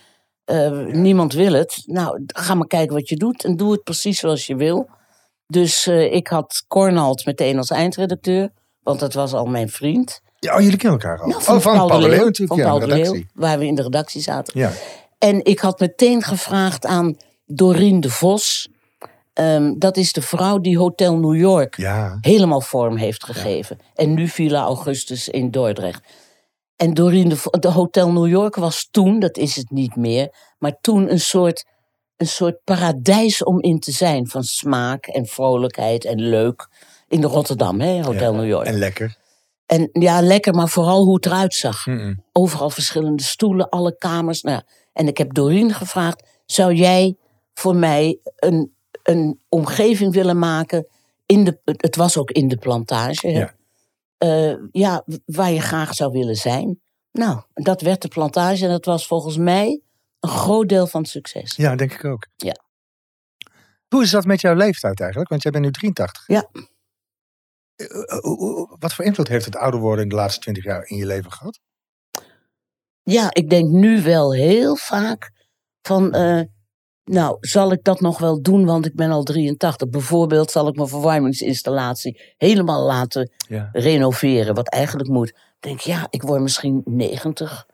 eh, niemand wil het. Nou, ga maar kijken wat je doet en doe het precies zoals je wil. Dus eh, ik had Cornald meteen als eindredacteur, want dat was al mijn vriend. Ja, oh, jullie kennen elkaar al. Nou, oh, van Paul de Paul de Leeuw natuurlijk, van ja, Paul de Leeuw, redactie. waar we in de redactie zaten. Ja. En ik had meteen gevraagd aan Doreen de Vos. Ehm, dat is de vrouw die Hotel New York Ja, helemaal vorm heeft gegeven. En nu Villa Augustus in Dordrecht. En de, de Hotel New York was toen, dat is het niet meer, maar toen een soort, een soort paradijs om in te zijn. Van smaak en vrolijkheid en leuk. In de Rotterdam, hè, Hotel ja. New York. En lekker. En ja, lekker, maar vooral hoe het eruit zag. Overal verschillende stoelen, alle kamers. Nou, en ik heb Doreen gevraagd: zou jij voor mij een, een omgeving willen maken? In de, het was ook in de plantage. Hè? Ja. Eh, ja, waar je graag zou willen zijn. Nou, dat werd de plantage en dat was volgens mij een groot deel van het succes. Ja, denk ik ook. Ja. Hoe is dat met jouw leeftijd eigenlijk? Want jij bent nu 83. Ja. Eh, eh, hoe- hoe- Wat voor invloed heeft het ouder worden in de laatste 20 jaar in je leven gehad? Ja, ik denk nu wel heel vaak van, eh, nou, zal ik dat nog wel doen, want ik ben al 83. Bijvoorbeeld zal ik mijn verwarmingsinstallatie helemaal laten Ja. renoveren, wat eigenlijk moet. Ik denk, ja, ik word misschien 90,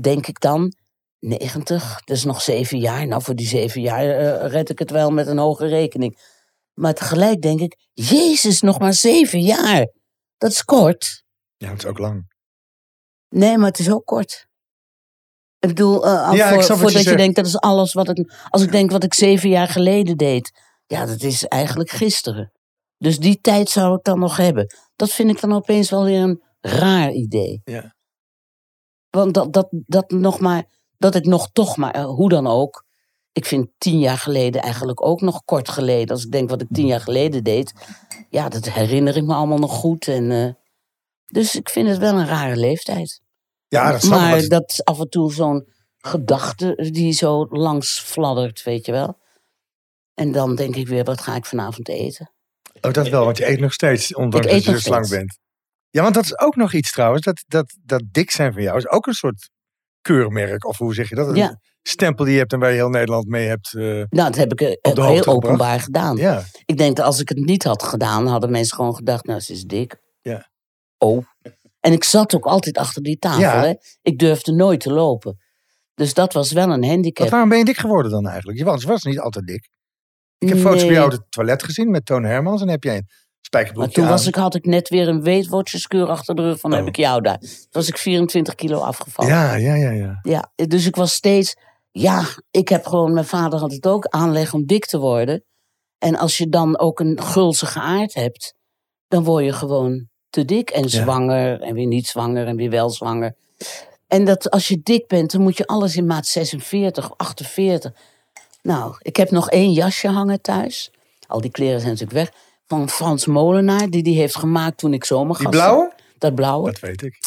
denk ik dan. 90, dat is nog zeven jaar. Nou, voor die zeven jaar eh, red ik het wel met een hoge rekening. Maar tegelijk denk ik, Jezus, nog maar zeven jaar. Dat is kort. Ja, het is ook lang. Nee, maar het is ook kort. Ik bedoel, eh, Ja, voor, voordat je, zegt. denkt, dat is alles wat ik... Als ik denk wat ik zeven jaar geleden deed. Ja, dat is eigenlijk gisteren. Dus die tijd zou ik dan nog hebben. Dat vind ik dan opeens wel weer een raar idee. Ja. Want dat, dat, dat, nog maar, dat ik nog toch maar, eh, hoe dan ook... Ik vind tien jaar geleden eigenlijk ook nog kort geleden. Als ik denk wat ik tien jaar geleden deed. Ja, dat herinner ik me allemaal nog goed. En, eh, dus ik vind het wel een rare leeftijd. Ja, dat snap. Maar dat is af en toe zo'n gedachte die zo langs fladdert, weet je wel. En dan denk ik weer, wat ga ik vanavond eten? Oh, dat wel, want je eet nog steeds, ondanks dat je zo slank steeds. bent. Ja, want dat is ook nog iets trouwens. Dat, dat, dat dik zijn van jou is ook een soort keurmerk. Of hoe zeg je dat? Ja. Stempel die je hebt en waar je heel Nederland mee hebt. eh, Nou, dat heb ik eh, heel gebracht. openbaar gedaan. ja. Ik denk dat als ik het niet had gedaan, hadden mensen gewoon gedacht, nou, ze is dik. Ja. Oh. En ik zat ook altijd achter die tafel, Ja. hè. Ik durfde nooit te lopen. Dus dat was wel een handicap. Want waarom ben je dik geworden dan eigenlijk? Je was, was niet altijd dik. Ik heb foto's bij jou op het toilet gezien met Toon Hermans. En heb jij een spijkerbroekje toen aan. was ik, had ik net weer een weetwatcherskuur achter de rug van, Oh. heb ik jou daar. Toen was ik 24 kilo afgevallen. Ja, ja, ja, ja. Ja, dus ik was steeds. Ja, ik heb gewoon. Mijn vader had het ook aanleg om dik te worden. En als je dan ook een gulzige aard hebt, dan word je gewoon te dik en zwanger en weer niet zwanger en weer wel zwanger. En dat als je dik bent, dan moet je alles in maat 46, 48. Nou, ik heb nog één jasje hangen thuis. Al die kleren zijn natuurlijk weg. Van Frans Molenaar, die die heeft gemaakt toen ik zomergast. Die blauwe? Dat blauwe. Dat weet ik.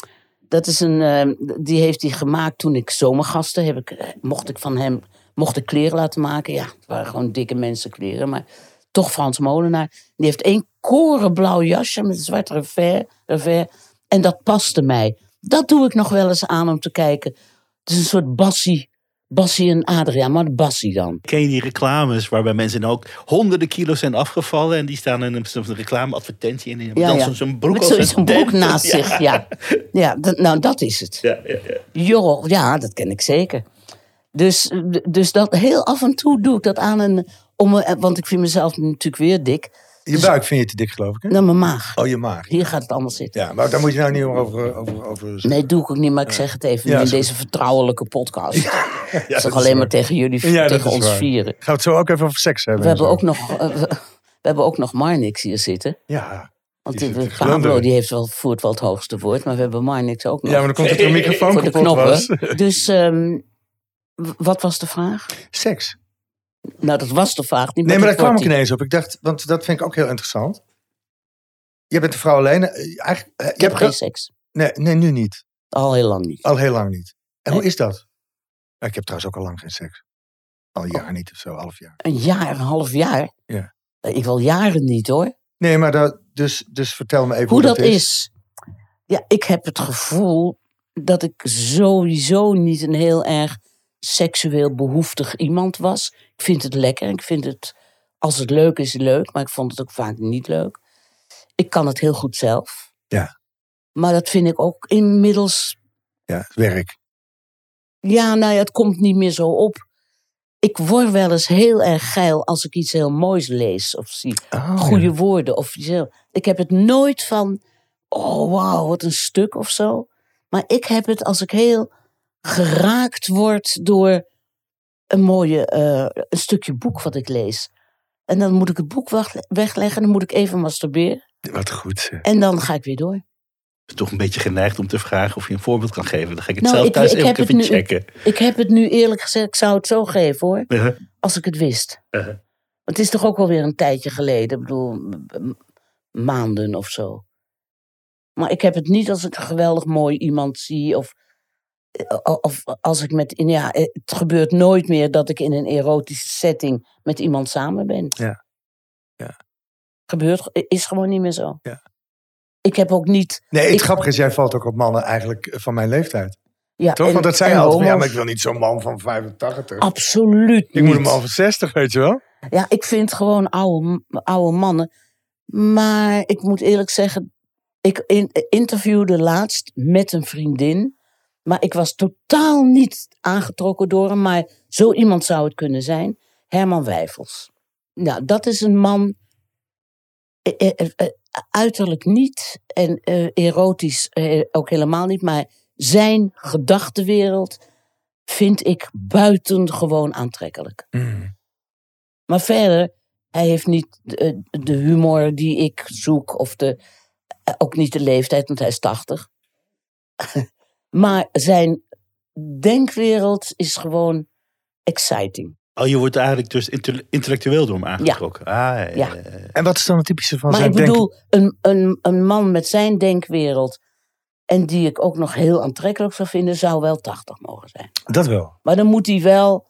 Dat is een, eh, die heeft hij gemaakt toen ik zomergasten heb ik, eh, mocht ik van hem mocht ik kleren laten maken. Ja, het waren gewoon dikke mensenkleren, maar toch Frans Molenaar. Die heeft één korenblauw jasje met een zwart revers, revers en dat paste mij. Dat doe ik nog wel eens aan om te kijken. Het is een soort Bassie, Bassie en Adriaan, maar de Bassie dan. Ken je die reclames waarbij mensen ook honderden kilo's zijn afgevallen en die staan in een, zo'n reclameadvertentie en die hebben Ja, dan ja. zo'n- broek Met zo- een broek naast zich, ja. Ja, dat, nou dat is het. Ja, ja, ja. Joh, ja, dat ken ik zeker. Dus, dus dat heel af en toe doe ik dat aan een. Om, want ik vind mezelf natuurlijk weer dik. Je buik vind je te dik, geloof ik. Hè? Naar mijn maag. Oh, je maag. Hier gaat het allemaal zitten. Ja, maar daar moet je nou niet over, over, over zeggen. Nee, doe ik ook niet, maar ik zeg het even Ja, in deze vertrouwelijke podcast. Ja, dat zeg is alleen waar. maar tegen jullie, Ja, tegen ons waar. vieren. Gaan we het zo ook even over seks hebben? We en hebben zo. ook nog, eh, we, we hebben ook nog Marnix hier zitten. Ja. Want Die te Pablo die heeft wel, voert wel het hoogste woord, maar we hebben Marnix ook nog. ja, maar dan komt het er een microfoon voor de was. knoppen. Dus ehm, wat was de vraag? Seks. Nou, dat was de vraag. Niet Nee, maar daar kwam ik ineens op. Ik dacht, want dat vind ik ook heel interessant. Je bent een vrouw alleen. eh, Eigenlijk, eh, je Ik heb geen ge- seks. nee, nee, nu niet. Al heel lang niet. Al heel lang niet. En hoe is dat? Ja, ik heb trouwens ook al lang geen seks. Al een jaar niet of zo, half jaar. Een jaar, een half jaar? Ja. Eh, Ik wil jaren niet hoor. Nee, maar dat, dus, dus vertel me even Hoe dat is. Ja, ik heb het gevoel dat ik sowieso niet een heel erg seksueel behoeftig iemand was. Ik vind het lekker. Ik vind het, als het leuk is, leuk. Maar ik vond het ook vaak niet leuk. Ik kan het heel goed zelf. Ja. Maar dat vind ik ook inmiddels Ja, werk. ja, nou ja, het komt niet meer zo op. Ik word wel eens heel erg geil als ik iets heel moois lees of zie. Oh, Goede ja. woorden of heel... Ik heb het nooit van, oh wauw, wat een stuk of zo. Maar ik heb het als ik heel geraakt word door een mooie, eh, een stukje boek wat ik lees. En dan moet ik het boek weg- wegleggen, dan moet ik even masturberen. Wat goed. En dan ga ik weer door. is toch een beetje geneigd om te vragen of je een voorbeeld kan geven. Dan ga ik het Nou, zelf ik- thuis ik even, nu- checken. Ik heb het nu eerlijk gezegd, ik zou het zo geven hoor. Uh-huh. Als ik het wist. Uh-huh. Het is toch ook alweer een tijdje geleden. Ik bedoel, maanden of zo. Maar ik heb het niet als ik een geweldig mooi iemand zie. Of, of als ik met. Ja, eh, het gebeurt nooit meer dat ik in een erotische setting met iemand samen ben. Ja. Ja. Gebeurt, is gewoon niet meer zo. Ja. Ik heb ook niet. Nee, het Ik- grappige is, jij valt ook op mannen eigenlijk van mijn leeftijd. Ja, Toch? en- Want dat zei je en altijd. van, Ja, homo's. maar ik wil niet zo'n man van 85. Absoluut ik moet een man van 60, weet je wel? Ja, ik vind gewoon oude, oude mannen. Maar ik moet eerlijk zeggen, ik in, interviewde laatst met een vriendin. Maar ik was totaal niet aangetrokken door hem. Maar zo iemand zou het kunnen zijn. Herman Wijfels. Nou, dat is een man. eh, eh, eh, uiterlijk niet. En erotisch ook helemaal niet. Maar zijn gedachtenwereld vind ik buitengewoon aantrekkelijk. Maar verder, hij heeft niet de, de humor die ik zoek, of de, ook niet de leeftijd, want hij is 80. maar zijn denkwereld is gewoon exciting. Oh, je wordt eigenlijk dus intel- intellectueel door hem aangetrokken. Ah, ja, ja, Ja. En wat is dan het typische van maar zijn ik denken? bedoel, een, een, een man met zijn denkwereld, en die ik ook nog heel aantrekkelijk zou vinden, zou wel 80 mogen zijn. Dat wel. Maar dan moet hij wel,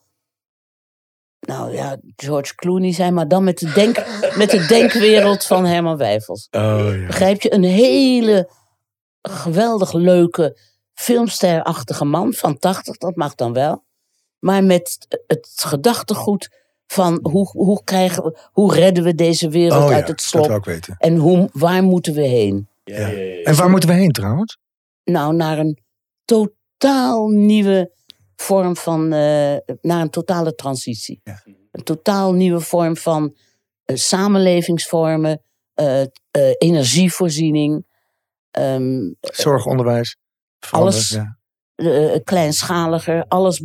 nou ja, George Clooney zijn, maar dan met de, denk, met de denkwereld van Herman Wijfels. Oh ja. Begrijp je? Een hele geweldig leuke filmsterachtige man van 80, dat mag dan wel. Maar met het gedachtegoed van hoe, hoe, krijgen we, hoe redden we deze wereld Oh ja, uit het dat slop wil ik weten. en hoe, waar moeten we heen? Ja. En waar moeten we heen trouwens? Nou, naar een totaal nieuwe vorm van, eh, naar een totale transitie. Ja. Een totaal nieuwe vorm van eh, samenlevingsvormen, eh, eh, energievoorziening, ehm, Zorg, onderwijs. Alles. veranderen, eh, kleinschaliger, alles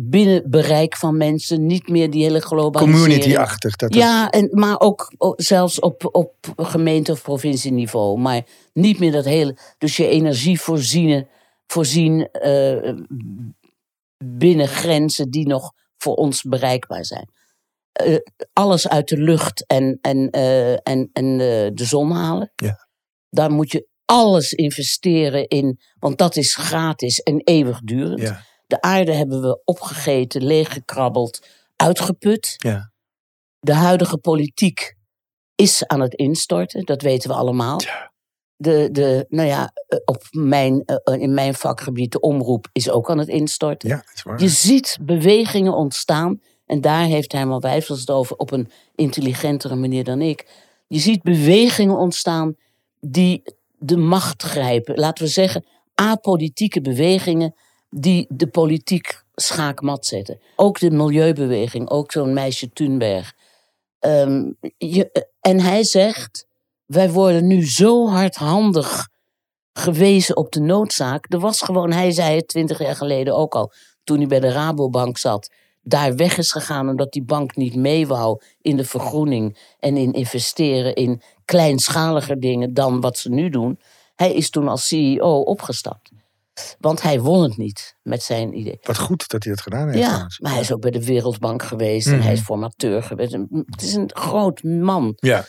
binnen bereik van mensen, niet meer die hele globalisering. Community-achtig. Dat het- Ja, en, maar ook o- zelfs op, op gemeente- of provincieniveau. Maar niet meer dat hele. Dus je energie voorzien, voorzien eh, binnen grenzen die nog voor ons bereikbaar zijn. Eh, alles uit de lucht en, en, eh, en, en eh, de zon halen. Ja. Daar moet je alles investeren in, want dat is gratis en eeuwigdurend. Ja. De aarde hebben we opgegeten, leeggekrabbeld, uitgeput. Ja. De huidige politiek is aan het instorten, dat weten we allemaal. De, de, nou ja, eh, op mijn, eh, in mijn vakgebied, de omroep, is ook aan het instorten. ja, is waar. Je ziet bewegingen ontstaan, en daar heeft Herman Wijfels het over op een intelligentere manier dan ik. Je ziet bewegingen ontstaan die de macht grijpen. Laten we zeggen, apolitieke bewegingen die de politiek schaakmat zetten. Ook de milieubeweging, ook zo'n meisje Thunberg. Ehm, je, en hij zegt, wij worden nu zo hardhandig gewezen op de noodzaak. Er was gewoon, hij zei het twintig jaar geleden ook al, toen hij bij de Rabobank zat, daar weg is gegaan omdat die bank niet mee wou in de vergroening en in investeren in kleinschaliger dingen dan wat ze nu doen. Hij is toen als CEO opgestapt. Want hij won het niet met zijn idee. Wat goed dat hij dat gedaan heeft. Ja, trouwens. maar hij is ook bij de Wereldbank geweest en Mhm. hij is formateur geweest. Het is een groot man Ja.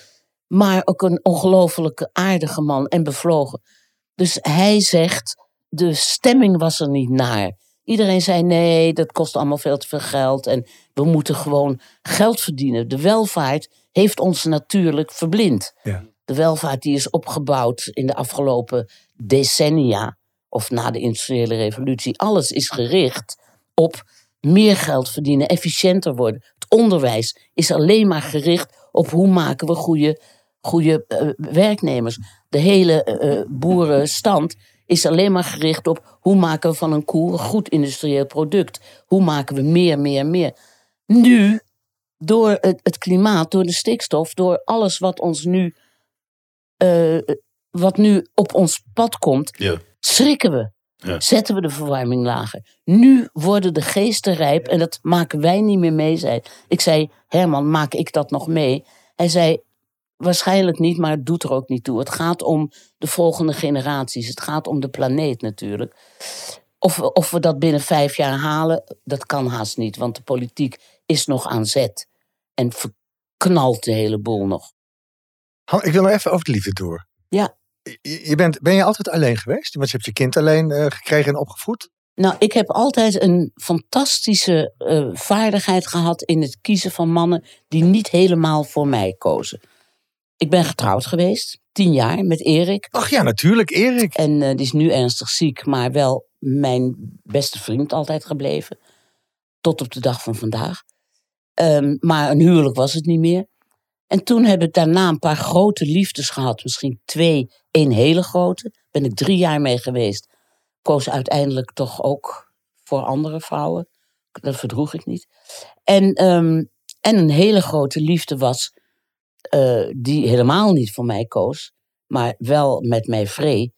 maar ook een ongelofelijke aardige man en bevlogen. Dus hij zegt, de stemming was er niet naar. Iedereen zei nee, dat kost allemaal veel te veel geld en we moeten gewoon geld verdienen. De welvaart heeft ons natuurlijk verblind. Ja. De welvaart die is opgebouwd in de afgelopen decennia of na de industriële revolutie. Alles is gericht op meer geld verdienen, efficiënter worden. Het onderwijs is alleen maar gericht op hoe maken we goede, goede eh, werknemers. De hele eh, boerenstand is alleen maar gericht op hoe maken we van een koe een goed industrieel product. Hoe maken we meer, meer, meer. Nu, door het, het klimaat, door de stikstof, door alles wat ons nu, eh, wat nu op ons pad komt, Ja. schrikken we. Ja. Zetten we de verwarming lager. Nu worden de geesten rijp en dat maken wij niet meer mee. Zei. Ik zei, Herman, maak ik dat nog mee? Hij zei, waarschijnlijk niet, maar het doet er ook niet toe. Het gaat om de volgende generaties. Het gaat om de planeet natuurlijk. Of, of we dat binnen vijf jaar halen, dat kan haast niet. Want de politiek is nog aan zet. En verknalt de hele boel nog. Han, ik wil nog even over de liefde door. Ja. Je, je bent, ben je altijd alleen geweest? Want je hebt je kind alleen eh, gekregen en opgevoed. Nou, ik heb altijd een fantastische eh, vaardigheid gehad in het kiezen van mannen die niet helemaal voor mij kozen. Ik ben getrouwd geweest, tien jaar, met Erik. Ach ja, natuurlijk, Erik. En eh, die is nu ernstig ziek, maar wel mijn beste vriend altijd gebleven. Tot op de dag van vandaag. Ehm, maar een huwelijk was het niet meer. En toen heb ik daarna een paar grote liefdes gehad. Misschien twee, één hele grote. Ben ik drie jaar mee geweest. Koos uiteindelijk toch ook voor andere vrouwen. Dat verdroeg ik niet. En, ehm, en een hele grote liefde was, eh, die helemaal niet voor mij koos. Maar wel met mij vree.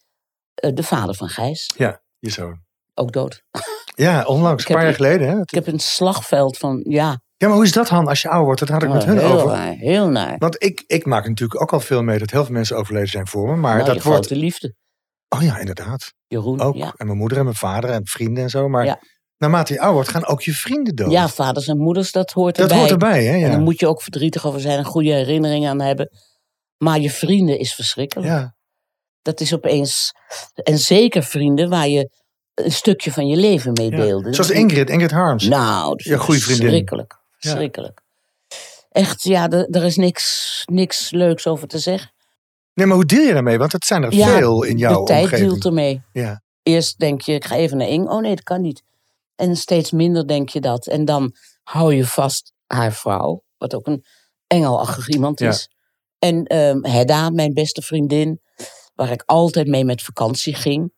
eh, de vader van Gijs. Je zoon. Ook dood. Ja, onlangs, een paar jaar geleden. Hè? Ik heb een slagveld van, ja, Ja, maar hoe is dat, Han, als je ouder wordt? Dat had ik met hun heel over. naar, heel naar. Want ik, ik maak natuurlijk ook al veel mee dat heel veel mensen overleden zijn voor me. Maar nou, dat wordt. grote liefde, Oh ja, inderdaad. Jeroen. Ook. Ja. En mijn moeder en mijn vader en vrienden en zo. Maar Ja. naarmate je ouder wordt, gaan ook je vrienden dood. ja, vaders en moeders, dat hoort dat erbij. hoort erbij, hè? En Ja. daar moet je ook verdrietig over zijn en goede herinneringen aan hebben. Maar je vrienden is verschrikkelijk. ja. Dat is opeens... En zeker vrienden waar je een stukje van je leven mee ja. deelde. Zoals Ingrid, Ingrid Harms. Nou, dat is Je goede vriendin. verschrikkelijk. Verschrikkelijk. Echt, ja, er, is niks, niks leuks over te zeggen. Nee, maar hoe deel je daarmee? Want het zijn er Ja, veel in jouw de tijd omgeving. deelt ermee. Ja. Eerst denk je, ik ga even naar Ing. Oh nee, dat kan niet. En steeds minder denk je dat. En dan hou je vast haar vrouw, wat ook een engelachtig iemand Ja. is. En ehm Hedda, mijn beste vriendin, waar ik altijd mee met vakantie ging.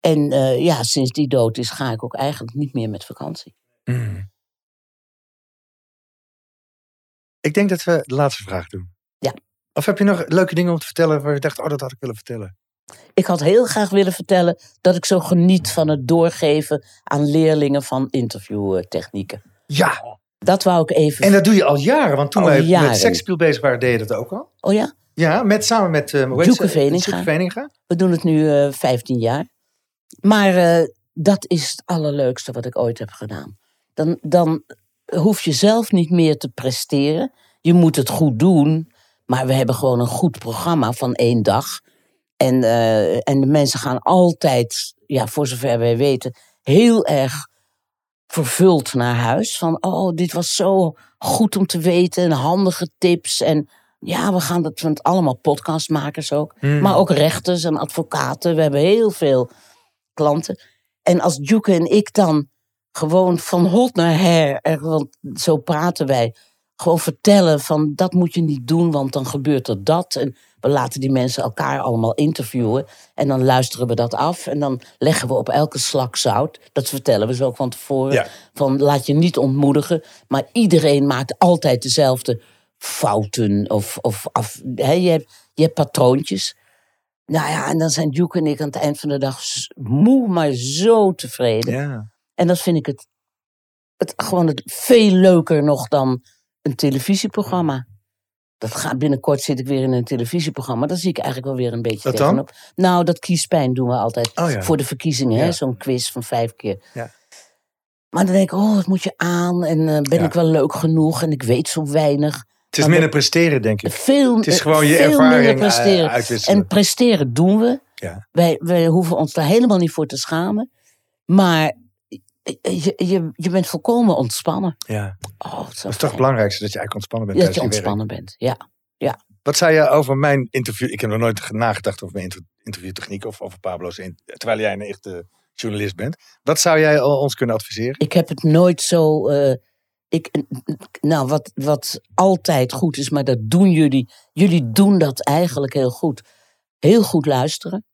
En eh, ja, sinds die dood is, ga ik ook eigenlijk niet meer met vakantie. Mm. Ik denk dat we de laatste vraag doen. Ja. Of heb je nog leuke dingen om te vertellen waar je dacht, oh, dat had ik willen vertellen? Ik had heel graag willen vertellen dat ik zo geniet van het doorgeven aan leerlingen van interviewtechnieken. Ja, Dat wou ik even. en dat doe je al jaren. Want toen Al wij jaren. met sekspiel bezig waren, deed je dat ook al. Oh ja? Ja, met, samen met uh, Joeke Veninga. Veninga. We doen het nu eh 15 jaar. Maar eh, dat is het allerleukste wat ik ooit heb gedaan. Dan, dan hoef je zelf niet meer te presteren. Je moet het goed doen. Maar we hebben gewoon een goed programma van één dag. En, eh, en de mensen gaan altijd, ja, voor zover wij weten, heel erg vervuld naar huis. Van, oh, dit was zo goed om te weten. En handige tips. En ja, we gaan dat, want allemaal podcastmakers ook. Hmm. Maar ook rechters en advocaten. We hebben heel veel klanten. En als Joeke en ik dan gewoon van hot naar her, er- want zo praten wij, gewoon vertellen van dat moet je niet doen, want dan gebeurt er dat. En we laten die mensen elkaar allemaal interviewen. En dan luisteren we dat af. En dan leggen we op elke slak zout. Dat vertellen we zo ook van tevoren. Ja. Van laat je niet ontmoedigen. Maar iedereen maakt altijd dezelfde fouten. Of, of af, je, hebt, je hebt patroontjes. Nou ja, en dan zijn Duke en ik aan het eind van de dag moe, maar zo tevreden. Ja. En dat vind ik het, het gewoon het veel leuker nog dan een televisieprogramma. Dat gaat, binnenkort zit ik weer in een televisieprogramma. Daar zie ik eigenlijk wel weer een beetje Wat dan? tegenop. Nou, dat kiespijn doen we altijd Oh ja. voor de verkiezingen. hè? Ja. Zo'n quiz van vijf keer. Ja. Maar dan denk ik, oh, wat moet je aan? En eh, ben ik wel leuk genoeg? En ik weet zo weinig. Het is Maar minder presteren, denk ik. Veel, Het is gewoon je ervaring eh, presteren. En presteren doen we. Ja. Wij, wij hoeven ons daar helemaal niet voor te schamen. Maar je, je, je bent volkomen ontspannen. ja. Oh, het is, toch het belangrijkste, dat je eigenlijk ontspannen bent Dat je werk. ontspannen bent, ja. Wat zei je over mijn interview? Ik heb nog nooit nagedacht over mijn inter- interviewtechniek of over Pablo's. terwijl jij een echte journalist bent. Wat zou jij ons kunnen adviseren? Ik heb het nooit zo. eh, ik, nou, wat, wat altijd goed is, maar dat doen jullie. Jullie doen dat eigenlijk heel goed. Heel goed luisteren.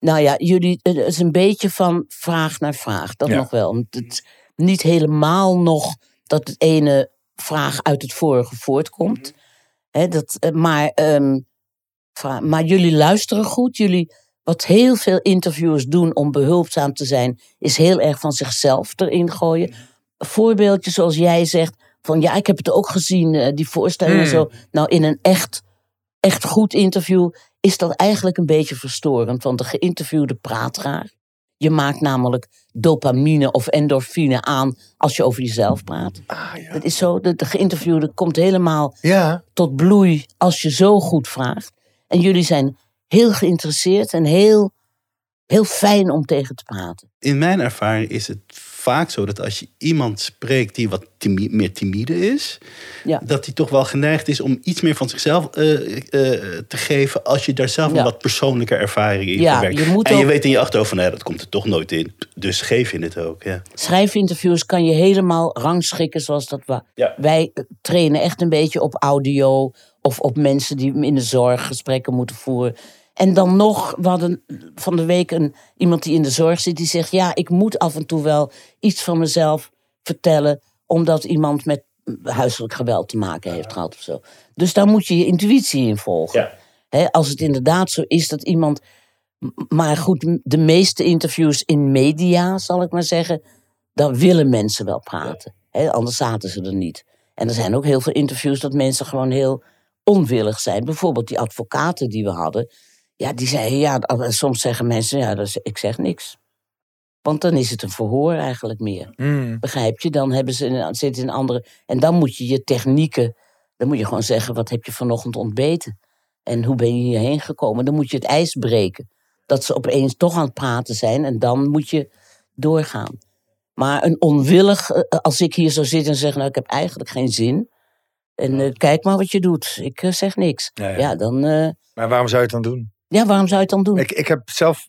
Nou ja, jullie, het is een beetje van vraag naar vraag. Dat Ja. nog wel. Want Het, niet helemaal nog dat het ene vraag uit het vorige voortkomt. Hè, dat, eh, maar, ehm, maar jullie luisteren goed. Jullie, wat heel veel interviewers doen om behulpzaam te zijn, is heel erg van zichzelf erin gooien. Een voorbeeldje zoals jij zegt, van ja, ik heb het ook gezien, eh, die voorstelling en Hmm. zo. Nou, in een echt, echt goed interview is dat eigenlijk een beetje verstorend, want de geïnterviewde praat raar. Je maakt namelijk dopamine of endorfine aan als je over jezelf praat. Ah, ja. Dat is zo, de, de geïnterviewde komt helemaal Ja, tot bloei als je zo goed vraagt. En jullie zijn heel geïnteresseerd en heel, heel fijn om tegen te praten. In mijn ervaring is het vaak zo dat als je iemand spreekt die wat meer timide is, Ja. dat hij toch wel geneigd is om iets meer van zichzelf eh, eh, te geven als je daar zelf Ja. een wat persoonlijke ervaring in Ja, verwerkt. je moet en je ook- weet in je achterhoofd van, ja, dat komt er toch nooit in. Dus geef je het ook. Ja. Schrijfinterviews kan je helemaal rangschikken zoals dat we. Wij eh, trainen echt een beetje op audio of op mensen die in de zorg gesprekken moeten voeren. En dan nog, we hadden van de week een, iemand die in de zorg zit, die zegt: Ja, ik moet af en toe wel iets van mezelf vertellen, omdat iemand met huiselijk geweld te maken heeft gehad of zo. Dus daar moet je je intuïtie in volgen. Ja. Als het inderdaad zo is dat iemand. Maar goed, de meeste interviews in media, zal ik maar zeggen. dan willen mensen wel praten. Anders zaten ze er niet. En er zijn ook heel veel interviews dat mensen gewoon heel onwillig zijn. Bijvoorbeeld die advocaten die we hadden. Ja, die zeiden ja. Soms zeggen mensen, ja, dat is- ik zeg niks. Want dan is het een verhoor eigenlijk meer. Mm. Begrijp je? Dan hebben ze een, zitten in andere. En dan moet je je technieken. Dan moet je gewoon zeggen: wat heb je vanochtend ontbeten? En hoe ben je hierheen gekomen? Dan moet je het ijs breken. Dat ze opeens toch aan het praten zijn. En dan moet je doorgaan. Maar een onwillig, eh, als ik hier zo zit en zeg: Nou, ik heb eigenlijk geen zin. En eh, kijk maar wat je doet. Ik eh, zeg niks. Ja, Ja, ja. dan. eh, Maar waarom zou je het dan doen? Ja, waarom zou je het dan doen? Ik, ik heb zelf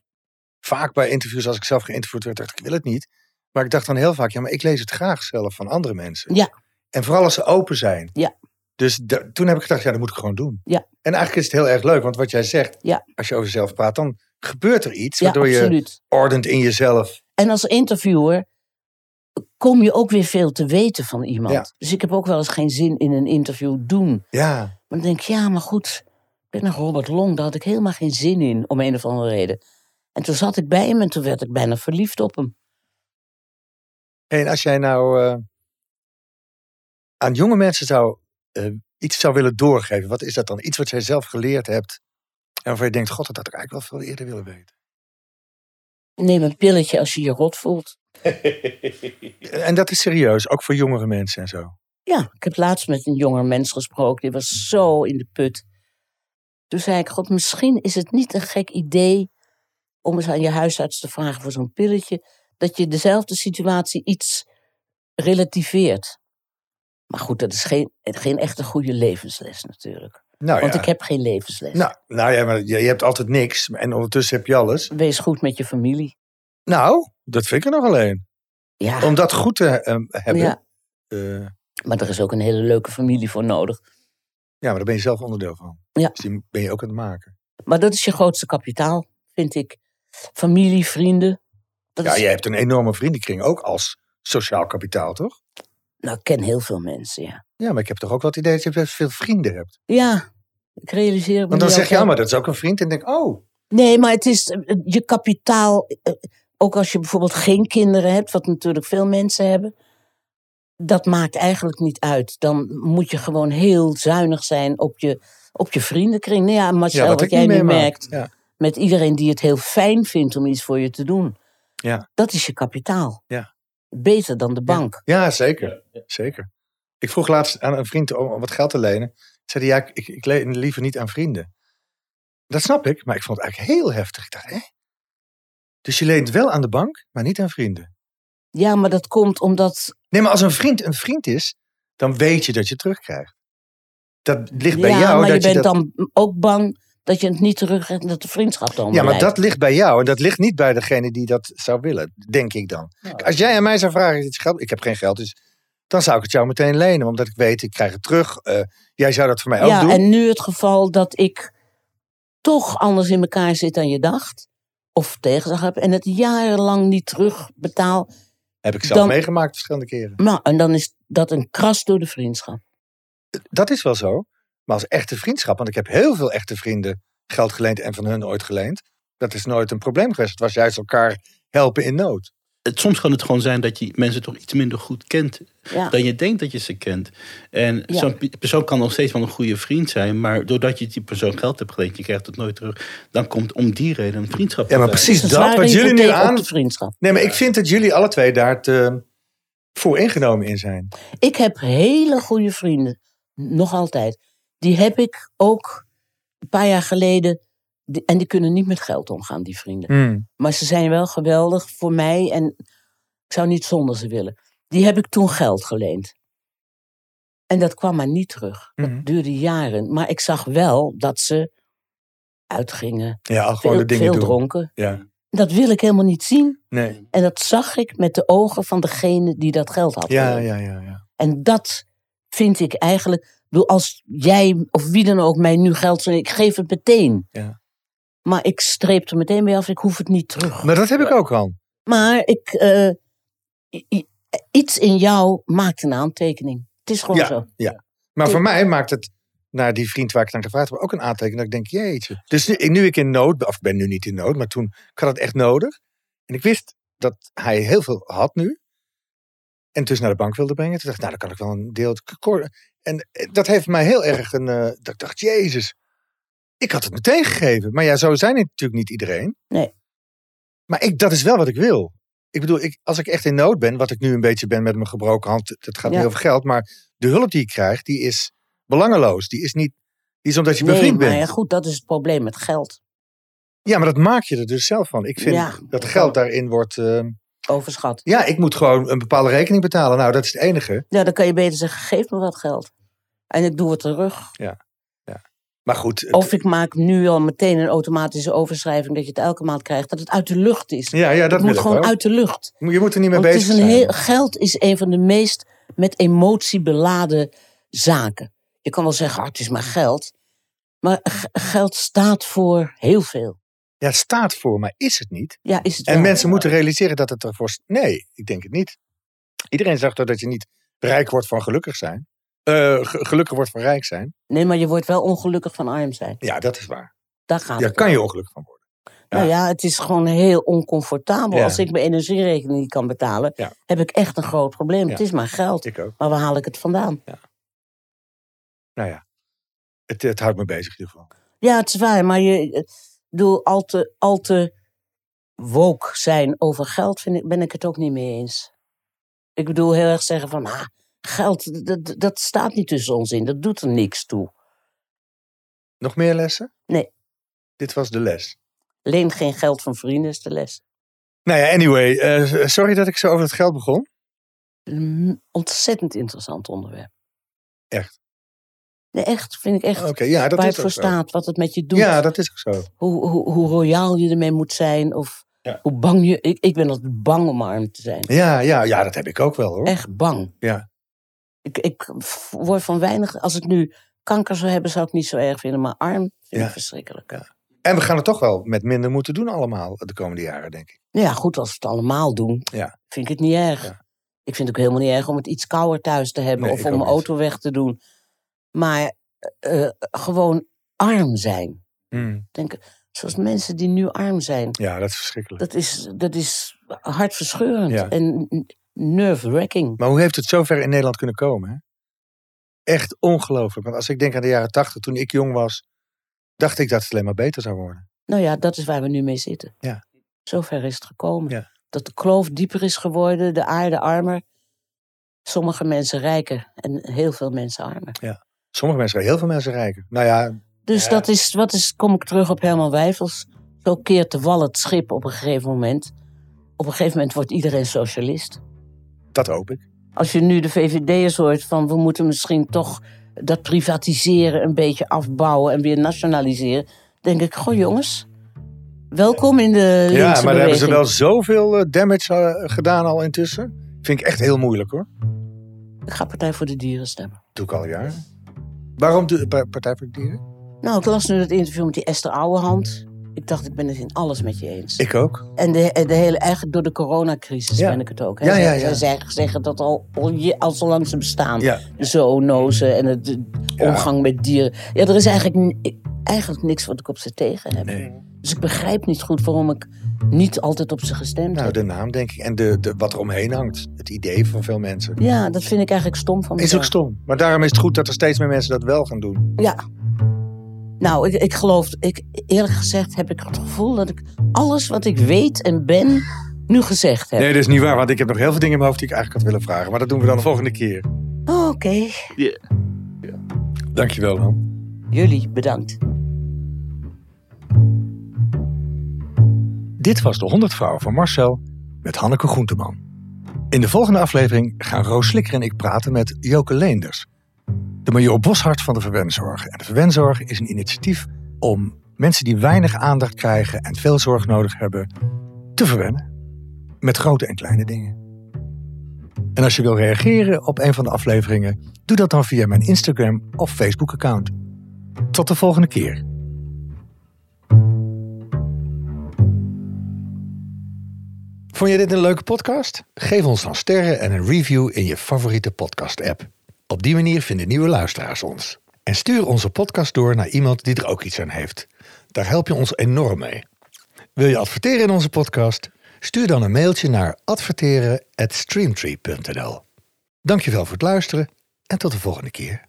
vaak bij interviews, als ik zelf geïnterviewd werd, dacht ik, ik wil het niet. Maar ik dacht dan heel vaak, ja, maar ik lees het graag zelf van andere mensen. Ja. En vooral als ze open zijn. Ja. Dus toen heb ik gedacht, ja, dat moet ik gewoon doen. Ja. En eigenlijk is het heel erg leuk, want wat jij zegt, Ja. als je over jezelf praat, dan gebeurt er iets, ja, waardoor je ordent in jezelf. En als interviewer kom je ook weer veel te weten van iemand. Ja. Dus ik heb ook wel eens geen zin in een interview doen. Ja, Maar dan denk ik, ja, maar goed. Ik ben naar Robert Long, daar had ik helemaal geen zin in, om een of andere reden. En toen zat ik bij hem en toen werd ik bijna verliefd op hem. en als jij nou eh, aan jonge mensen zou, eh, iets zou willen doorgeven, wat is dat dan? Iets wat jij zelf geleerd hebt en waarvan je denkt, god, dat had ik eigenlijk wel veel eerder willen weten. Neem een pilletje als je je rot voelt. En dat is serieus, ook voor jongere mensen en zo. Ja, ik heb laatst met een jonger mens gesproken, die was zo in de put. Toen zei ik, god, misschien is het niet een gek idee om eens aan je huisarts te vragen voor zo'n pilletje, dat je dezelfde situatie iets relativeert. Maar goed, dat is geen, geen echte goede levensles natuurlijk. Nou Want ja. ik heb geen levensles. Nou, nou ja, maar je, je hebt altijd niks en ondertussen heb je alles. Wees goed met je familie. Nou, dat vind ik er nog alleen. Ja, Om dat goed te eh, hebben. ja, eh, maar er is ook een hele leuke familie voor nodig. Ja, maar daar ben je zelf onderdeel van. Ja. Dus die ben je ook aan het maken. Maar dat is je grootste kapitaal, vind ik. Familie, vrienden. Dat Ja, is, je hebt een enorme vriendenkring ook als sociaal kapitaal, toch? Nou, ik ken heel veel mensen, ja. Ja, maar ik heb toch ook het idee dat je best veel vrienden hebt. Ja, ik realiseer me Want dan zeg je, ja, wel- maar dat is ook een vriend. En denk oh, Nee, maar het is eh, je kapitaal. eh, Ook als je bijvoorbeeld geen kinderen hebt, wat natuurlijk veel mensen hebben. Dat maakt eigenlijk niet uit. Dan moet je gewoon heel zuinig zijn op je, op je vriendenkring. Nou ja, Marcel, ja, wat, jij nu merkt. Ja. Met iedereen die het heel fijn vindt om iets voor je te doen. Ja. Dat is je kapitaal. Ja. Beter dan de bank. ja, zeker. Zeker. Ik vroeg laatst aan een vriend om om wat geld te lenen. Zei hij, ja, ik, ik leen liever niet aan vrienden. Dat snap ik, maar ik vond het eigenlijk heel heftig. Ik dacht, hè? Dus je leent wel aan de bank, maar niet aan vrienden. Ja, maar dat komt omdat Nee, maar als een vriend een vriend is, dan weet je dat je het terugkrijgt. Dat ligt bij ja, jou. maar dat je bent dat... dan ook bang dat je het niet terugkrijgt en dat de vriendschap dan Ja, maar blijft. dat ligt bij jou. En dat ligt niet bij degene die dat zou willen, denk ik dan. Als jij aan mij zou vragen, iets geld, ik heb geen geld, dus dan zou ik het jou meteen lenen. Omdat ik weet, ik krijg het terug. Eh, jij zou dat voor mij ook ja, doen. en nu het geval dat ik toch anders in elkaar zit dan je dacht. Of tegenslag heb en het jarenlang niet terugbetaal. Heb ik zelf dan- meegemaakt verschillende keren. Nou, en dan is dat een kras door de vriendschap. Dat is wel zo. Maar als echte vriendschap, want ik heb heel veel echte vrienden geld geleend en van hun ooit geleend. Dat is nooit een probleem geweest. Het was juist elkaar helpen in nood. Het, soms kan het gewoon zijn dat je mensen toch iets minder goed kent Ja. dan je denkt dat je ze kent. En Ja. zo'n pe- persoon kan nog steeds wel een goede vriend zijn, maar doordat je die persoon geld hebt geleend, je krijgt het nooit terug, dan komt om die reden een vriendschap. Ja, maar precies dat zware wat jullie nu aan. de vriendschap. Nee, maar ik vind dat jullie alle twee daar te voor ingenomen in zijn. Ik heb hele goede vrienden, nog altijd. Die heb ik ook een paar jaar geleden. Die- En die kunnen niet met geld omgaan, die vrienden. Maar ze zijn wel geweldig voor mij en ik zou niet zonder ze willen. Die heb ik toen geld geleend. En dat kwam maar niet terug. Dat duurde jaren. Maar ik zag wel dat ze uitgingen, Ja, gewoon veel, de dingen veel doen. dronken. Ja, Dat wil ik helemaal niet zien. nee. En dat zag ik met de ogen van degene die dat geld had. Ja, ja, ja, ja. En dat vind ik eigenlijk. bedoel, Als jij of wie dan ook mij nu geld zendt, ik geef het meteen. Ja. Maar ik streep er meteen mee af, ik hoef het niet terug. Maar dat heb ik ook al. Maar ik, eh, iets in jou maakt een aantekening. Het is gewoon Ja, zo. ja. Maar voor mij maakt het naar die vriend waar ik aan gevraagd heb ook een aantekening. Dat ik denk, jeetje. Dus nu, nu ik in nood, of ik ben nu niet in nood, maar toen ik had het echt nodig. En ik wist dat hij heel veel had nu. En dus naar de bank wilde brengen. Toen dacht ik, nou, dan kan ik wel een deel. En dat heeft mij heel erg een. eh, dat ik dacht, jezus. Ik had het meteen gegeven. Maar ja, zo zijn het natuurlijk niet iedereen. Nee. Maar ik, dat is wel wat ik wil. Ik bedoel, ik, als ik echt in nood ben, wat ik nu een beetje ben met mijn gebroken hand, het gaat Ja. niet over geld, maar de hulp die ik krijg, die is belangeloos. Die is niet, die is omdat je Nee, bevriend bent. ja, goed, dat is het probleem met geld. Ja, maar dat maak je er dus zelf van. Ik vind Ja. dat geld daarin wordt. eh, Overschat. ja, ik moet gewoon een bepaalde rekening betalen. Nou, dat is het enige. Ja, dan kan je beter zeggen, geef me wat geld. En ik doe het terug. Maar goed. het- Of ik maak nu al meteen een automatische overschrijving dat je het elke maand krijgt. Dat het uit de lucht is. ja, ja, dat het moet gewoon wel. uit de lucht. Je moet er niet mee Want het bezig is een zijn. heel, geld is een van de meest met emotie beladen zaken. Je kan wel zeggen, ah, het is maar geld. Maar geld staat voor heel veel. Ja, staat voor, maar is het niet. Ja, is het En wel. mensen moeten realiseren dat het ervoor. Nee, ik denk het niet. Iedereen zegt dat je niet rijk wordt van gelukkig zijn. Eh, ge- gelukkig wordt van rijk zijn. Nee, maar je wordt wel ongelukkig van arm zijn. Ja, dat is waar. Daar gaat Daar kan om. je ongelukkig van worden. Nou ja, het is gewoon heel oncomfortabel. Ja. Als ik mijn energierekening niet kan betalen, Ja. heb ik echt een groot probleem. Het is maar geld. Ik ook. Maar waar haal ik het vandaan? Nou ja, het, het houdt me bezig in ieder geval. Ja, het is waar, maar je eh, bedoel, al te, al te woke zijn over geld vind ik, ben ik het ook niet mee eens. Ik bedoel heel erg zeggen van, ah, geld, dat, dat- staat niet tussen ons in. Dat doet er niks toe. Nog meer lessen? Nee. Dit was de les. Leen geen geld van vrienden is de les. Nou ja, anyway. eh, sorry dat ik zo over het geld begon. Een ontzettend interessant onderwerp. Echt? Nee, echt, vind ik echt. Oké, ja, dat waar is het voor staat, wat het met je doet. Ja, dat is ook zo. hoe, hoe, hoe royaal je ermee moet zijn. Of Ja. hoe bang je... Ik, ik ben altijd bang om arm te zijn. Ja, ja, ja, dat heb ik ook wel hoor. Echt bang. Ja. Ik, word van weinig... Als ik nu kanker zou hebben, zou ik niet zo erg vinden. Maar arm vind Ja. ik verschrikkelijk. Ja. En we gaan het toch wel met minder moeten doen allemaal de komende jaren, denk ik. Ja, goed, als we het allemaal doen, Ja. vind ik het niet erg. Ja. Ik vind het ook helemaal niet erg om het iets kouder thuis te hebben. Nee, of om mijn auto weg te doen. Maar eh, eh, gewoon arm zijn. Denk, zoals mensen die nu arm zijn. Ja, dat is verschrikkelijk. Dat is, dat is hartverscheurend Ja. en nerve-wracking. Maar hoe heeft het zover in Nederland kunnen komen? Hè? Echt ongelooflijk. Want als ik denk aan de jaren tachtig, toen ik jong was, dacht ik dat het alleen maar beter zou worden. Nou ja, dat is waar we nu mee zitten. Ja. Zover is het gekomen. Ja. Dat de kloof dieper is geworden, de aarde armer. Sommige mensen rijker en heel veel mensen armer. Sommige mensen, heel veel mensen rijker. Nou ja, Dus Ja. dat is, wat is, kom ik terug op Herman Wijfels. Zo keert de wal het schip op een gegeven moment. Op een gegeven moment wordt iedereen socialist. Dat hoop ik. Als je nu de VVD'ers hoort van we moeten misschien toch dat privatiseren een beetje afbouwen en weer nationaliseren. denk ik, goh jongens, welkom in de Ja, maar daar hebben ze wel zoveel eh, damage eh, gedaan al intussen. Vind ik echt heel moeilijk hoor. Ik ga Partij voor de Dieren stemmen. Doe ik al jaren. Waarom doe Pa- Partij voor de Dieren? Nou, ik las nu het interview met die Esther Ouwehand. Ik dacht, ik ben het in alles met je eens. Ik ook. En de, de hele, eigenlijk door de coronacrisis Ja. ben ik het ook. Hè. Ja, ja, Zij- ja. Zij zeggen, zeggen dat al, al, zolang ze bestaan. Ja. De en het de omgang met dieren. Ja, er is eigenlijk, eigenlijk niks wat ik op ze tegen heb. Nee. Dus ik begrijp niet goed waarom ik niet altijd op ze gestemd Nou, heb. de naam denk ik. En de, de, wat er omheen hangt. Het idee van veel mensen. Ja, dat vind ik eigenlijk stom van Is mezelf. ook stom. Maar daarom is het goed dat er steeds meer mensen dat wel gaan doen. Ja. Nou, ik, ik geloof, ik, eerlijk gezegd heb ik het gevoel dat ik alles wat ik weet en ben nu gezegd heb. Nee, dat is niet waar. Want ik heb nog heel veel dingen in mijn hoofd die ik eigenlijk had willen vragen. Maar dat doen we dan de volgende keer. Oh, Oké, Dankjewel man. jullie bedankt. Dit was de 100 vrouwen van Marcel met Hanneke Groenteman. In de volgende aflevering gaan Roos Slikker en ik praten met Joke Leenders. De major Boshart van de Verwenzorg. En de Verwenzorg is een initiatief om mensen die weinig aandacht krijgen en veel zorg nodig hebben, te verwennen. Met grote en kleine dingen. En als je wil reageren op een van de afleveringen, doe dat dan via mijn Instagram of Facebook account. Tot de volgende keer. Vond je dit een leuke podcast? Geef ons dan sterren en een review in je favoriete podcast-app. Op die manier vinden nieuwe luisteraars ons. En stuur onze podcast door naar iemand die er ook iets aan heeft. Daar help je ons enorm mee. Wil je adverteren in onze podcast? Stuur dan een mailtje naar adverteren@streamtree.nl. Dankjewel voor het luisteren en tot de volgende keer.